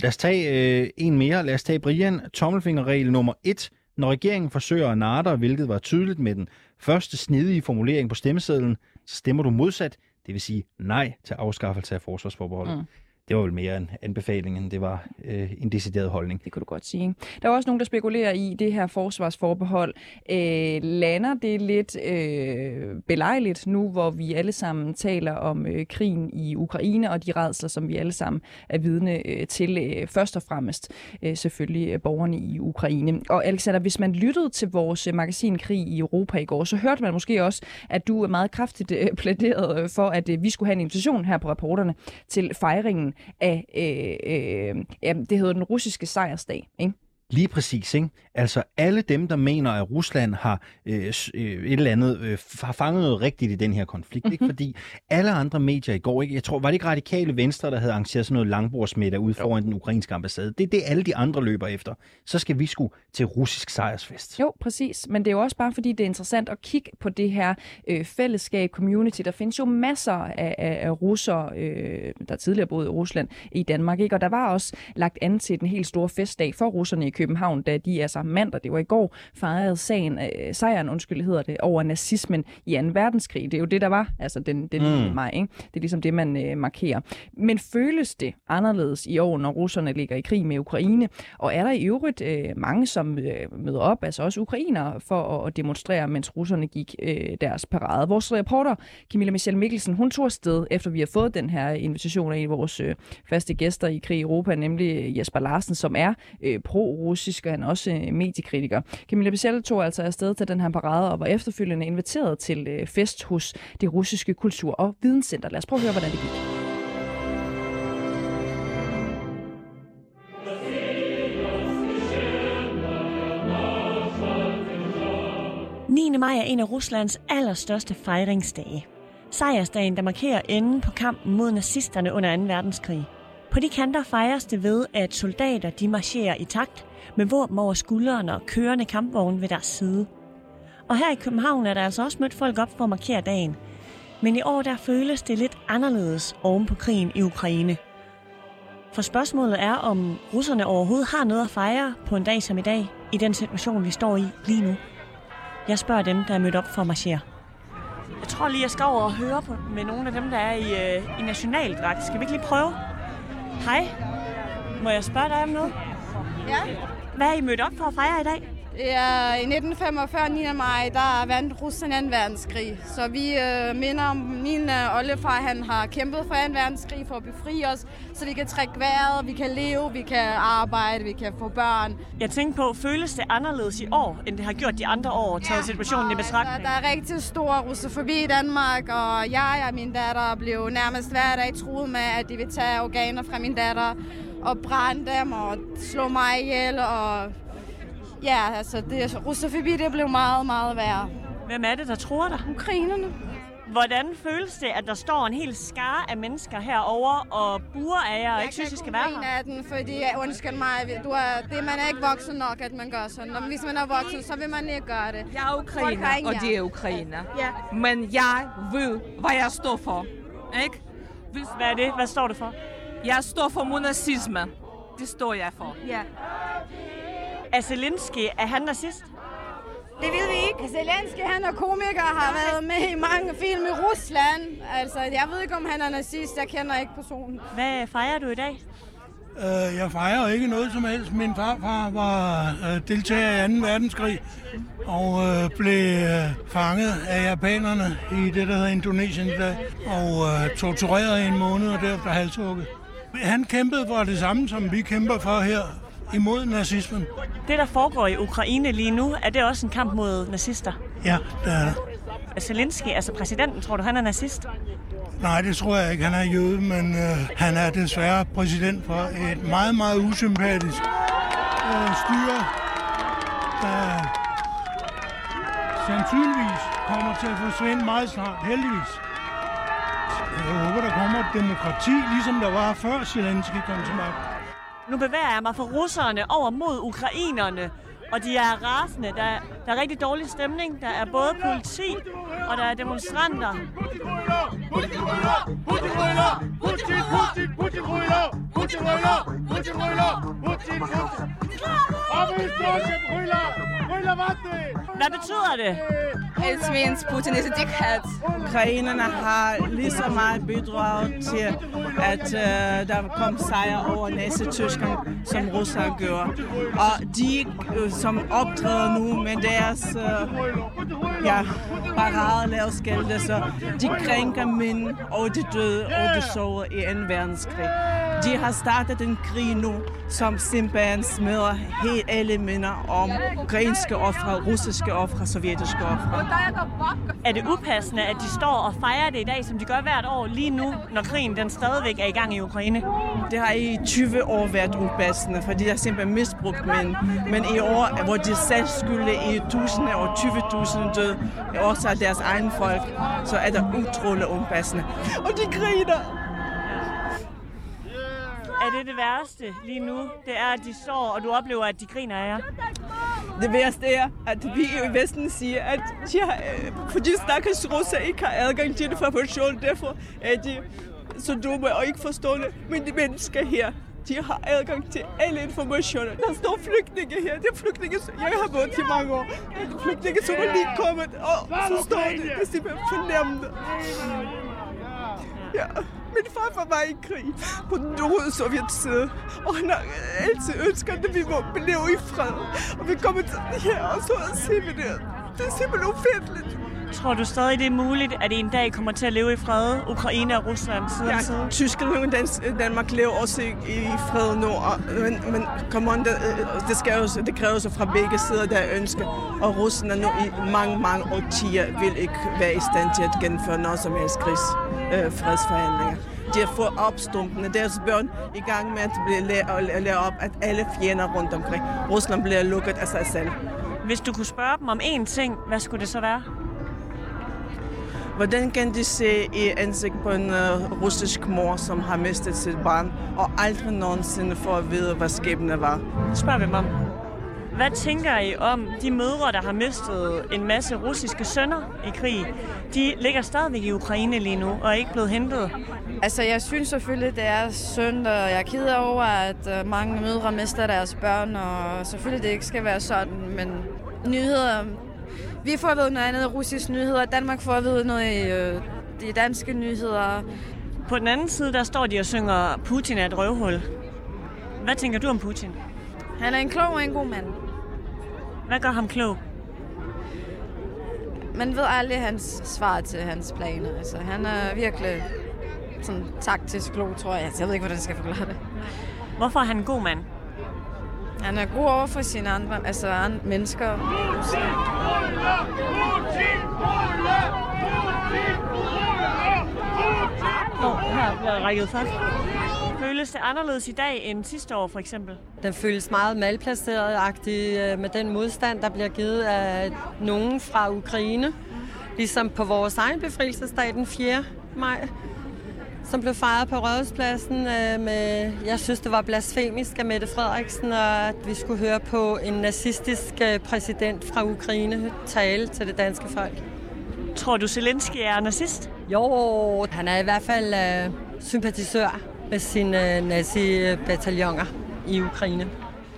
Lad os tage øh, en mere. Lad os tage Brian. Tommelfingerregel nummer et. Når regeringen forsøger at narre hvilket var tydeligt med den første snedige formulering på stemmesedlen, så stemmer du modsat, det vil sige nej til afskaffelse af forsvarsforbeholdet. Mm det var vel mere en anbefaling, end det var øh, en decideret holdning. Det kunne du godt sige. Der er også nogen, der spekulerer i, det her forsvarsforbehold øh, lander det lidt øh, belejligt nu, hvor vi alle sammen taler om øh, krigen i Ukraine og de redsler, som vi alle sammen er vidne øh, til. Øh, først og fremmest øh, selvfølgelig øh, borgerne i Ukraine. Og Alexander, hvis man lyttede til vores øh, magasin Krig i Europa i går, så hørte man måske også, at du er meget kraftigt øh, plæderet for, at øh, vi skulle have en invitation her på rapporterne til fejringen af, øh, øh, ja, det hedder den russiske sejrsdag, ikke? Lige præcis, ikke? Altså alle dem, der mener, at Rusland har øh, øh, et eller andet, øh, har fanget noget rigtigt i den her konflikt, mm-hmm. ikke? Mhm. Fordi alle andre medier i går, ikke? Jeg tror, var det ikke radikale venstre, der havde arrangeret sådan noget langbordsmiddag ude foran den ukrainske ambassade? Det er det, alle de andre løber efter. Så skal vi sgu til russisk sejrsfest. Jo, præcis. Men det er jo også bare, fordi det er interessant at kigge på det her øh, fællesskab, community. Der findes jo masser af, af, af russere, øh, der tidligere boede i Rusland, i Danmark, ikke? Og der var også lagt an til den helt store festdag for russerne i København, da de altså mandag, det var i går, fejrede sagen, øh, sejren, undskyld, hedder det, over nazismen i 2. verdenskrig. Det er jo det, der var, altså den, den mm. maj, ikke? Det er ligesom det, man øh, markerer. Men føles det anderledes i år, når russerne ligger i krig med Ukraine? Og er der i øvrigt øh, mange, som øh, møder op, altså også ukrainere, for at, demonstrere, mens russerne gik øh, deres parade? Vores reporter, Camilla Michelle Mikkelsen, hun tog afsted, efter vi har fået den her invitation af en af vores øh, faste gæster i Krig i Europa, nemlig Jesper Larsen, som er øh, russisk, og han er også øh, mediekritiker. Camilla Bichelle tog altså afsted til den her parade og var efterfølgende inviteret til øh, fest hos det russiske kultur- og videnscenter. Lad os prøve at høre, hvordan det gik. 9. maj er en af Ruslands allerstørste fejringsdage. Sejrsdagen, der markerer enden på kampen mod nazisterne under 2. verdenskrig. På de kanter fejres det ved, at soldater de marcherer i takt med våben over skuldrene og kørende kampvogne ved deres side. Og her i København er der altså også mødt folk op for at markere dagen. Men i år der føles det lidt anderledes oven på krigen i Ukraine. For spørgsmålet er, om russerne overhovedet har noget at fejre på en dag som i dag, i den situation, vi står i lige nu. Jeg spørger dem, der er mødt op for at marchere. Jeg tror lige, jeg skal over og høre på med nogle af dem, der er i, øh, i nationaldragt. Skal vi ikke lige prøve? Hej. Må jeg spørge dig om noget? Ja. Hvad er I mødt op for at fejre i dag? Ja, i 1945, 9. maj, der vandt Rusland 2. verdenskrig. Så vi øh, minder om, min øh, oldefar, han har kæmpet for 2. verdenskrig for at befri os, så vi kan trække vejret, vi kan leve, vi kan arbejde, vi kan få børn. Jeg tænker på, føles det anderledes i år, end det har gjort de andre år, taget ja, situationen i betragtning? Der, der er rigtig stor russofobi i Danmark, og jeg og min datter blev nærmest hver dag truet med, at de vil tage organer fra min datter og brænde dem og slå mig ihjel. Og ja, altså det, russofobi det blev meget, meget værre. Hvem er det, der tror dig? Ukrainerne. Hvordan føles det, at der står en hel skare af mennesker herovre og buer af jer og ikke synes, I skal være her? af den, fordi, undskyld mig, du er, det, man er ikke voksen nok, at man gør sådan. Og hvis man er voksen, så vil man ikke gøre det. Jeg er ukrainer, og de er ukrainer. Ja. Men jeg ved, hvad jeg står for. Ikke? Hvis... Hvad er det? Hvad står det for? Jeg står for monazisme. Det står jeg for. Ja. Er Zelensky, er han nazist? Det ved vi ikke. Zelensky, han er komiker har været med i mange film i Rusland. Altså, jeg ved ikke, om han er nazist. Jeg kender ikke personen. Hvad fejrer du i dag? Uh, jeg fejrer ikke noget som helst. Min farfar var uh, deltager i 2. verdenskrig og uh, blev uh, fanget af japanerne i det, der hedder Indonesien i dag, og uh, tortureret i en måned og derefter halshugget. Han kæmpede for det samme, som vi kæmper for her, imod nazismen. Det, der foregår i Ukraine lige nu, er det også en kamp mod nazister? Ja, det er det. Zelensky, altså præsidenten, tror du, han er nazist? Nej, det tror jeg ikke. Han er jøde, men øh, han er desværre præsident for et meget, meget usympatisk øh, styre, der sandsynligvis kommer til at forsvinde meget snart, heldigvis. Jeg håber, der kommer et demokrati, ligesom der var før Zelensky kom til magten. Nu bevæger jeg mig fra russerne over mod ukrainerne, og de er rasende. Der, der er rigtig dårlig stemning. Der er både politi, og der er demonstranter. Hvad betyder det? It means Putin is a dickhead. Ukrainerne har lige så meget bidraget til, at uh, der kom sejr over Nazi-Tyskland, som Rusland gjorde. Og de, uh, som optræder nu med deres uh, ja, paradelavskælte, så de krænker mænd og de døde og de sover i en verdenskrig. De har startet en krig nu, som simpelthen smider helt alle minder om ukrainske ofre, russiske ofre, sovjetiske ofre. Er det upassende, at de står og fejrer det i dag, som de gør hvert år lige nu, når krigen den stadigvæk er i gang i Ukraine? Det har i 20 år været upassende, fordi de har simpelthen misbrugt mænd. Men i år, hvor de selv skylde i tusinde og 20.000 døde, også af deres egen folk, så er det utroligt upassende. Og de griner! Er det det værste lige nu? Det er, at de står, og du oplever, at de griner af jer? Det værste er, at vi i Vesten siger, at de har, fordi stakkels russer ikke har adgang til information, derfor er de så dumme og ikke forstår det. Men de mennesker her, de har adgang til alle informationer. Der står flygtninge her. Det er flygtninge, jeg har været i mange år. Det er flygtninge, som er lige kommet, og så står det. Det er simpelthen fornemmende. Ja. Min farfar var i krig på den røde sovjetside, og han har altid ønsket, at vi må blive i fred. Og vi kommer til her, og så ser vi det. Det er simpelthen ufærdeligt. Tror du stadig, det er muligt, at I en dag kommer til at leve i fred, Ukraine og Rusland side ja, om side? Tyskland og Danmark lever også i, i fred nu, og, men, men come on, det, det, skal jo, det kræver så fra begge sider, der ønsker. Og Rusland nu i mange, mange årtier vil ikke være i stand til at gennemføre noget som helst krigs øh, fredsforhandlinger. De har fået opstumpende deres børn i gang med at blive lære, lære op, at alle fjender rundt omkring Rusland bliver lukket af sig selv. Hvis du kunne spørge dem om én ting, hvad skulle det så være? Hvordan kan de se i ansigt på en uh, russisk mor, som har mistet sit barn, og aldrig nogensinde får at vide, hvad skæbne var? Spørg dem om. Hvad tænker I om de mødre, der har mistet en masse russiske sønner i krig? De ligger stadigvæk i Ukraine lige nu og er ikke blevet hentet. Altså, jeg synes selvfølgelig, det er synd, og jeg er ked over, at mange mødre mister deres børn, og selvfølgelig det ikke skal være sådan, men nyheder... Vi får at vide noget andet russisk nyheder, Danmark får at vide noget i øh, de danske nyheder. På den anden side, der står de og synger, Putin er et røvhul. Hvad tænker du om Putin? Han er en klog og en god mand. Hvad gør ham klog? Man ved aldrig hans svar til hans planer. Altså, han er virkelig sådan taktisk klog, tror jeg. Jeg ved ikke, hvordan jeg skal forklare det. Hvorfor er han en god mand? Han er god over for sine andre, altså andre mennesker. Her bliver rækket fast. Føles det anderledes i dag end sidste år for eksempel? Den føles meget malplaceret-agtig øh, med den modstand, der bliver givet af nogen fra Ukraine. Ligesom på vores egen befrielsesdag den 4. maj, som blev fejret på Rådhuspladsen øh, med, jeg synes det var blasfemisk af Mette Frederiksen, og at vi skulle høre på en nazistisk øh, præsident fra Ukraine tale til det danske folk. Tror du, Zelensky er nazist? Jo, han er i hvert fald øh, sympatisør med sine øh, nazi-bataljoner i Ukraine.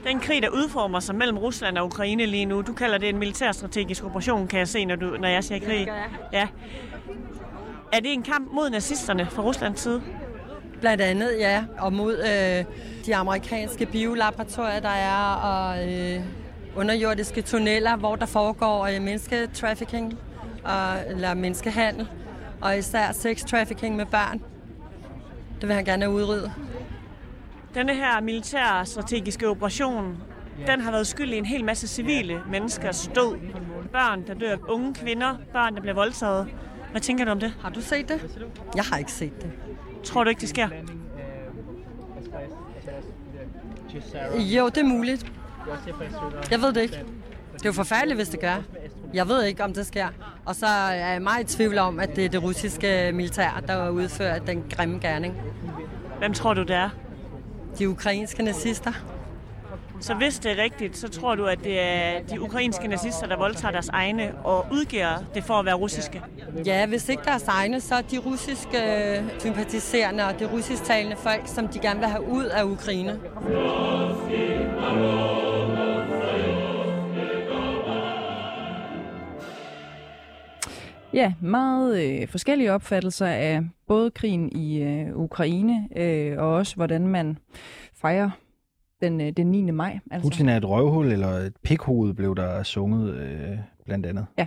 Den krig, der udformer sig mellem Rusland og Ukraine lige nu, du kalder det en militærstrategisk operation, kan jeg se, når, du, når jeg siger krig. Ja. Er det en kamp mod nazisterne fra Ruslands side? Blandt andet, ja. Og mod øh, de amerikanske biolaboratorier, der er, og øh, underjordiske tunneller, hvor der foregår øh, mennesketrafficking, og, eller menneskehandel, og især sex-trafficking med børn. Det vil han gerne udrydde. Denne her militær strategiske operation, den har været skyld i en hel masse civile menneskers død. Børn, der dør, unge kvinder, børn, der bliver voldtaget. Hvad tænker du om det? Har du set det? Jeg har ikke set det. Tror du ikke, det sker? Jo, det er muligt. Jeg ved det ikke. Det er jo forfærdeligt, hvis det gør. Jeg ved ikke, om det sker. Og så er jeg meget i tvivl om, at det er det russiske militær, der udført den grimme gerning. Hvem tror du, det er? De ukrainske nazister. Så hvis det er rigtigt, så tror du, at det er de ukrainske nazister, der voldtager deres egne og udgiver det for at være russiske? Ja, hvis ikke deres egne, så er de russiske øh, sympatiserende og det russisktalende folk, som de gerne vil have ud af Ukraine. Ja, meget øh, forskellige opfattelser af både krigen i øh, Ukraine øh, og også hvordan man fejrer den, øh, den 9. maj. Altså. Putin er et røvhul eller et pikhoved, blev der sunget øh, blandt andet. Ja.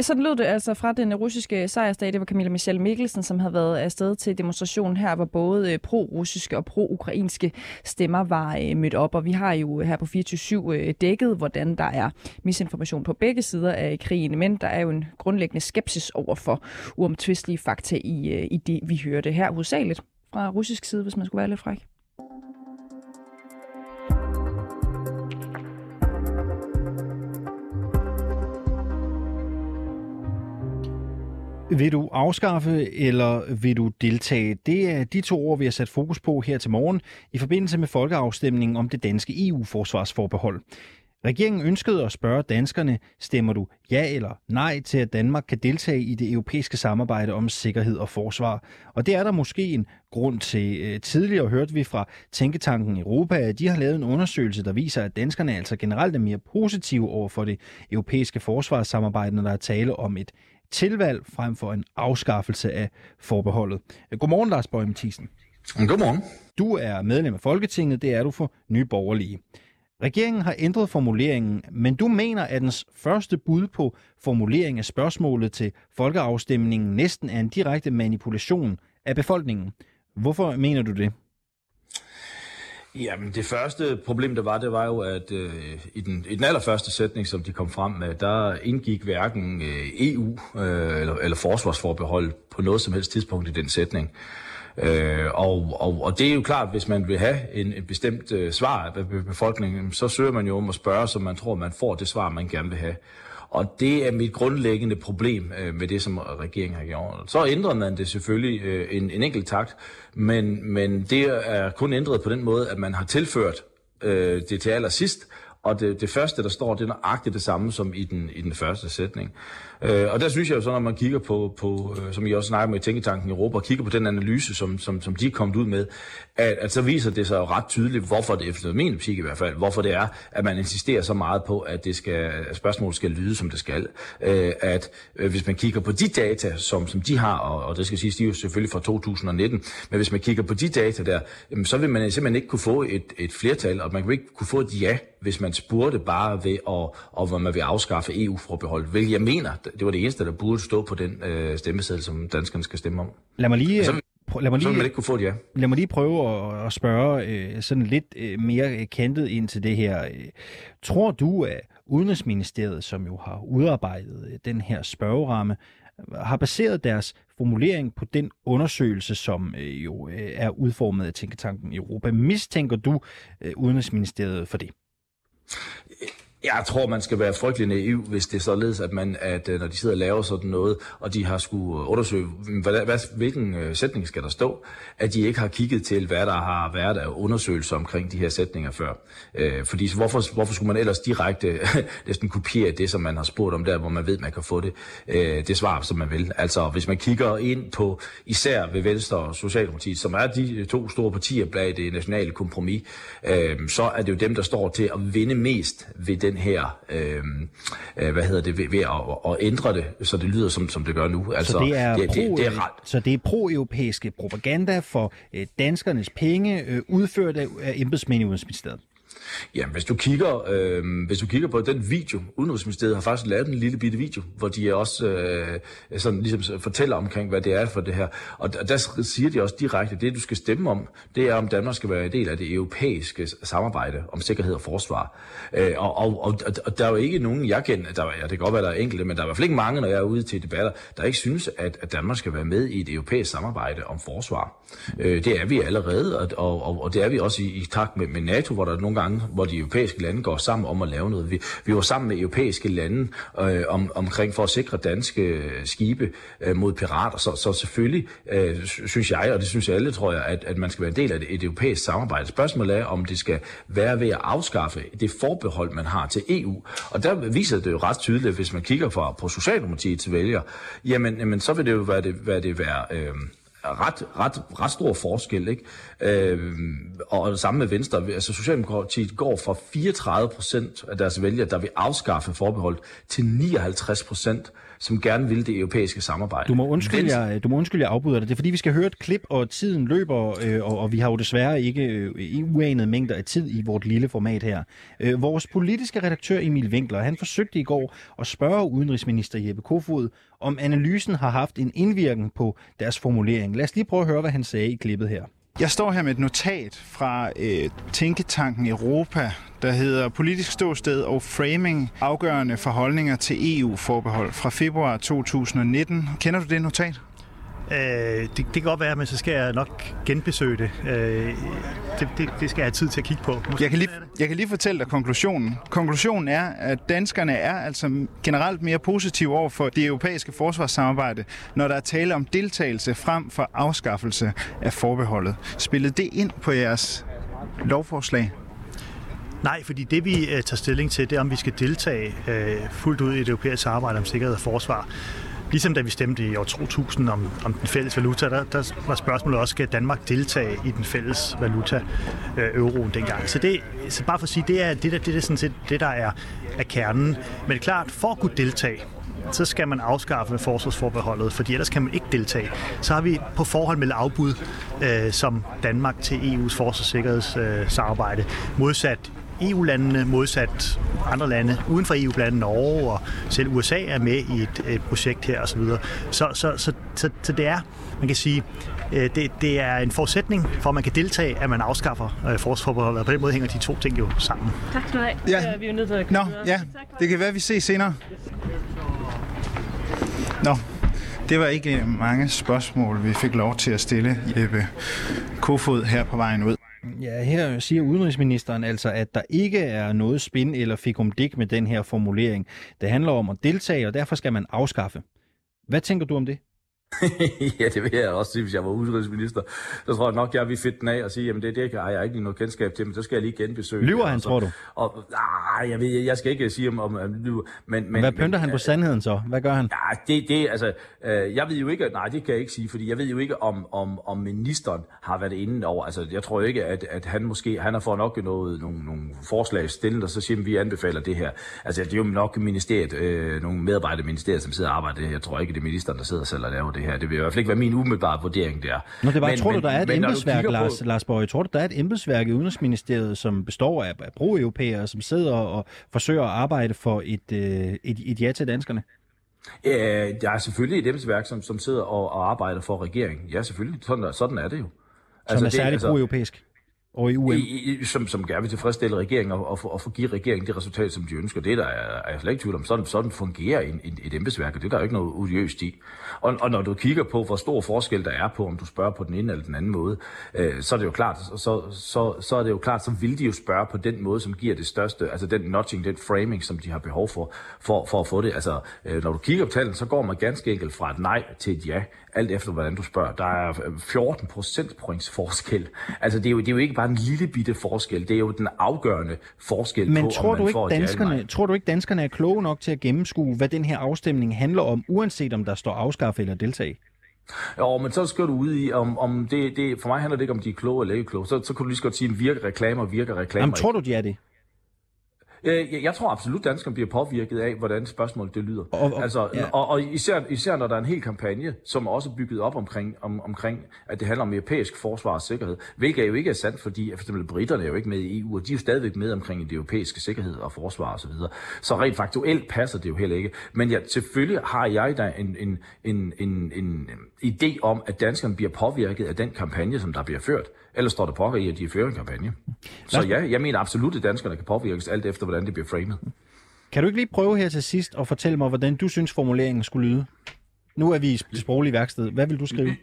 Sådan lød det altså fra den russiske sejrsdag. Det var Camilla Michelle Mikkelsen, som havde været afsted til demonstrationen her, hvor både øh, pro-russiske og pro-ukrainske stemmer var øh, mødt op. Og vi har jo her på 24-7 øh, dækket, hvordan der er misinformation på begge sider af krigen. Men der er jo en grundlæggende skepsis over for uomtvistelige fakta i, i det, vi hørte her hovedsageligt fra russisk side, hvis man skulle være lidt fræk. Vil du afskaffe, eller vil du deltage? Det er de to ord, vi har sat fokus på her til morgen i forbindelse med folkeafstemningen om det danske EU-forsvarsforbehold. Regeringen ønskede at spørge danskerne, stemmer du ja eller nej til, at Danmark kan deltage i det europæiske samarbejde om sikkerhed og forsvar? Og det er der måske en grund til. Øh, tidligere hørte vi fra Tænketanken Europa, at de har lavet en undersøgelse, der viser, at danskerne altså generelt er mere positive over for det europæiske forsvarssamarbejde, når der er tale om et tilvalg frem for en afskaffelse af forbeholdet. Godmorgen, Lars Bøge Mathisen. Godmorgen. Du er medlem af Folketinget, det er du for Nye Borgerlige. Regeringen har ændret formuleringen, men du mener, at dens første bud på formulering af spørgsmålet til folkeafstemningen næsten er en direkte manipulation af befolkningen. Hvorfor mener du det? Jamen, det første problem, der var, det var jo, at øh, i, den, i den allerførste sætning, som de kom frem med, der indgik hverken øh, EU øh, eller, eller forsvarsforbehold på noget som helst tidspunkt i den sætning. Øh, og, og, og det er jo klart, hvis man vil have en, en bestemt øh, svar af befolkningen, så søger man jo om at spørge, så man tror, man får det svar, man gerne vil have. Og det er mit grundlæggende problem øh, med det, som regeringen har gjort. Så ændrer man det selvfølgelig øh, en, en enkelt takt, men, men det er kun ændret på den måde, at man har tilført øh, det til allersidst, og det, det første, der står, det er nøjagtigt det samme som i den, i den første sætning. Øh, og der synes jeg jo så, når man kigger på, på øh, som I også snakker med i Tænketanken Europa, og kigger på den analyse, som, som, som de er kommet ud med, at, at så viser det sig jo ret tydeligt, hvorfor det, efter min optik i hvert fald, hvorfor det er, at man insisterer så meget på, at det skal, at spørgsmålet skal lyde, som det skal. Øh, at øh, hvis man kigger på de data, som, som de har, og, og det skal siges, de er jo selvfølgelig fra 2019, men hvis man kigger på de data der, jamen, så vil man simpelthen ikke kunne få et, et flertal, og man vil ikke kunne få et ja, hvis man spurgte bare ved, at, og hvor man vil afskaffe EU-forbehold, hvilket jeg mener, det var det eneste, der burde stå på den øh, stemmeseddel, som danskerne skal stemme om. Lad mig lige... Så, lad mig lige, så man ikke kunne få et ja. Lad mig lige prøve at, at spørge øh, sådan lidt øh, mere kantet ind til det her. Tror du, at Udenrigsministeriet, som jo har udarbejdet øh, den her spørgeramme, har baseret deres formulering på den undersøgelse, som øh, jo øh, er udformet af Tænketanken Europa. Mistænker du øh, Udenrigsministeriet for det? Jeg tror, man skal være frygtelig naiv, hvis det er således, at, man, at øh, når de sidder og laver sådan noget, og de har skulle øh, undersøge, mm, hvad, hvad, hvilken øh, sætning skal der stå, at de ikke har kigget til, hvad der har været af undersøgelser omkring de her sætninger før. Øh, fordi hvorfor, hvorfor skulle man ellers direkte næsten kopiere det, som man har spurgt om der, hvor man ved, man kan få det, øh, det svar, som man vil. Altså, hvis man kigger ind på især ved Venstre og Socialdemokratiet, som er de øh, to store partier bag det nationale kompromis, øh, så er det jo dem, der står til at vinde mest ved den her, øh, øh, hvad hedder det, ved, ved at, at ændre det, så det lyder som, som det gør nu. Altså, så det er, det, pro, det, det er ret. Så det er pro-europæiske propaganda for øh, danskernes penge, øh, udført af, af embedsmænd i Udenrigsministeriet? Jamen, hvis du kigger, øh, hvis du kigger på den video, Udenrigsministeriet har faktisk lavet en lille bitte video, hvor de også øh, sådan ligesom fortæller omkring, hvad det er for det her. Og der, der siger de også direkte, det du skal stemme om, det er, om Danmark skal være en del af det europæiske samarbejde om sikkerhed og forsvar. Øh, og, og, og, og der er jo ikke nogen, jeg kender, der, ja, det kan godt være, der er enkelte, men der er i hvert fald ikke mange, når jeg er ude til debatter, der ikke synes, at, at Danmark skal være med i et europæisk samarbejde om forsvar. Øh, det er vi allerede, og, og, og det er vi også i, i takt med, med NATO, hvor der nogle gange, hvor de europæiske lande går sammen om at lave noget. Vi, vi var sammen med europæiske lande øh, om, omkring for at sikre danske øh, skibe øh, mod pirater, så, så selvfølgelig øh, synes jeg, og det synes alle, tror jeg, at, at man skal være en del af et, et europæisk samarbejde. Spørgsmålet er, om det skal være ved at afskaffe det forbehold, man har til EU. Og der viser det jo ret tydeligt, hvis man kigger fra, på Socialdemokratiets vælger, jamen, jamen så vil det jo være det, hvad det være... Øh, ret, ret, ret stor forskel. Ikke? Øh, og det samme med Venstre, altså Socialdemokratiet går fra 34 procent af deres vælgere, der vil afskaffe forbeholdet, til 59 procent, som gerne vil det europæiske samarbejde. Du må undskylde, jeg, du må undskylde, jeg afbryder dig. Det er fordi, vi skal høre et klip, og tiden løber, øh, og, og vi har jo desværre ikke øh, uanede mængder af tid i vort lille format her. Øh, vores politiske redaktør Emil Winkler, han forsøgte i går at spørge udenrigsminister Jeppe Kofod, om analysen har haft en indvirkning på deres formulering. Lad os lige prøve at høre, hvad han sagde i klippet her. Jeg står her med et notat fra øh, Tænketanken Europa, der hedder Politisk ståsted og framing afgørende forholdninger til EU-forbehold fra februar 2019. Kender du det notat? Øh, det, det kan godt være, men så skal jeg nok genbesøge det. Øh, det, det. Det skal jeg have tid til at kigge på. jeg kan, lige, jeg kan lige fortælle dig konklusionen. Konklusionen er, at danskerne er altså generelt mere positive over for det europæiske forsvarssamarbejde, når der er tale om deltagelse frem for afskaffelse af forbeholdet. Spillede det ind på jeres lovforslag? Nej, fordi det vi uh, tager stilling til, det er, om vi skal deltage uh, fuldt ud i det europæiske samarbejde om sikkerhed og forsvar. Ligesom da vi stemte i år 2000 om, om den fælles valuta, der, der var spørgsmålet også, skal Danmark deltage i den fælles valuta, øh, euroen dengang. Så, det, så bare for at sige, det er det, der, det er sådan set det, der er, er kernen. Men det er klart, for at kunne deltage, så skal man afskaffe forsvarsforbeholdet, fordi ellers kan man ikke deltage. Så har vi på forhold med afbud øh, som Danmark til EU's forsvars- og sikkerhedssamarbejde, øh, modsat EU-landene modsat andre lande uden for EU, blandt Norge og selv USA er med i et, et projekt her osv. Så, så, så, så, så, så det er, man kan sige, øh, det, det er en forudsætning for, at man kan deltage, at man afskaffer øh, forsvarsforbeholdet, og på den måde hænger de to ting jo sammen. Tak skal du have. Ja. Vi er nødt til at Nå, ja. Det kan være, at vi ses senere. Nå, det var ikke mange spørgsmål, vi fik lov til at stille Jeppe Kofod her på vejen ud. Ja, her siger udenrigsministeren altså, at der ikke er noget spin eller fikumdik med den her formulering. Det handler om at deltage, og derfor skal man afskaffe. Hvad tænker du om det? ja, det vil jeg også sige, hvis jeg var udenrigsminister. Så tror jeg nok, jeg vil fedt den af og sige, jamen det, det har jeg ikke noget kendskab til, men så skal jeg lige genbesøge Lyver han, altså. tror du? Og, nej, jeg, ved, jeg skal ikke sige om, om, om men, men, Hvad pynter men, han på sandheden så? Hvad gør han? Nej, det, det altså, øh, jeg ved jo ikke, nej, det kan jeg ikke sige, fordi jeg ved jo ikke, om, om, om ministeren har været inde over. Altså, jeg tror ikke, at, at han måske, han har fået nok noget, nogle, nogle forslag stillet, og så siger, at vi anbefaler det her. Altså, det er jo nok ministeriet, øh, nogle medarbejdere i ministeriet, som sidder og arbejder det her. Jeg tror ikke, det er ministeren, der sidder selv og laver det her. Det vil i hvert fald ikke være min umiddelbare vurdering der. Nå, det var, men, tror du, der er et embedsværk, Lars, på... Lars Borg, tror du, der er et embedsværk i Udenrigsministeriet, som består af pro-europæere, som sidder og forsøger at arbejde for et, øh, et, et ja til danskerne? Ja, der er selvfølgelig et embedsværk, som, som sidder og, og arbejder for regeringen. Ja, selvfølgelig. Sådan, sådan er det jo. Som altså, er særligt altså, pro-europæisk? Og i UM. I, i, som, som gerne vil tilfredsstille regeringen og, og, og få give regeringen det resultat, som de ønsker. Det der er, er jeg slet ikke tvivl om. Sådan, sådan fungerer en, en, et embedsværk, og det er der jo ikke noget odiøst i. Og, og når du kigger på, hvor stor forskel der er på, om du spørger på den ene eller den anden måde, øh, så er det jo klart, så, så, så er det jo klart, så vil de jo spørge på den måde, som giver det største, altså den notching, den framing, som de har behov for, for, for at få det. Altså, øh, når du kigger på tallene, så går man ganske enkelt fra et nej til et ja alt efter hvordan du spørger. Der er 14 procentpoints forskel. Altså det er, jo, det er jo ikke bare en lille bitte forskel, det er jo den afgørende forskel Men på, tror om du man ikke, får danskerne, tror du ikke, danskerne er kloge nok til at gennemskue, hvad den her afstemning handler om, uanset om der står afskaffe eller deltage? Jo, men så skal du ud i, om, om det, det, for mig handler det ikke om, de er kloge eller ikke kloge. Så, så kunne du lige så godt sige, virker reklamer, virker reklamer Jamen, tror du, de er det? Øh, jeg, jeg tror absolut, at danskerne bliver påvirket af, hvordan spørgsmålet det lyder. Og, og, altså, ja. og, og især, især når der er en hel kampagne, som er også bygget op omkring, om, omkring, at det handler om europæisk forsvar og sikkerhed, hvilket jo ikke er sandt, fordi for eksempel britterne er jo ikke med i EU, og de er jo stadigvæk med omkring det europæiske sikkerhed og forsvar osv. Så, videre. så rent faktuelt passer det jo heller ikke. Men ja, selvfølgelig har jeg da en, en, en, en, en idé om, at danskerne bliver påvirket af den kampagne, som der bliver ført. Ellers står der pokker i, at de fører en kampagne. Så ja, jeg mener absolut, at danskerne kan påvirkes alt efter, hvordan det bliver framet. Kan du ikke lige prøve her til sidst at fortælle mig, hvordan du synes, formuleringen skulle lyde? Nu er vi i sproglig værksted. Hvad vil du skrive?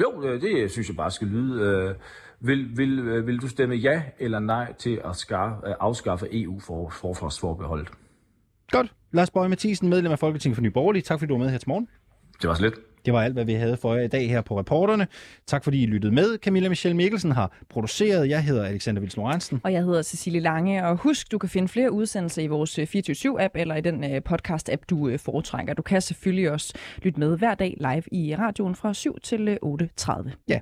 Jo, øh, det synes jeg bare skal lyde. Øh, Vil, vil, øh, vil du stemme ja eller nej til at skar, afskaffe EU for forsvarsforbeholdet? Godt. Lars Bøge Mathisen, medlem af Folketinget for Nye Borgerlige. Tak fordi du var med her til morgen. Det var så lidt. Det var alt, hvad vi havde for jer i dag her på Reporterne. Tak fordi I lyttede med. Camilla Michelle Mikkelsen har produceret. Jeg hedder Alexander Vils Lorentzen. Og jeg hedder Cecilie Lange. Og husk, du kan finde flere udsendelser i vores 24-7-app eller i den podcast-app, du foretrækker. Du kan selvfølgelig også lytte med hver dag live i radioen fra 7 til 8.30. Ja,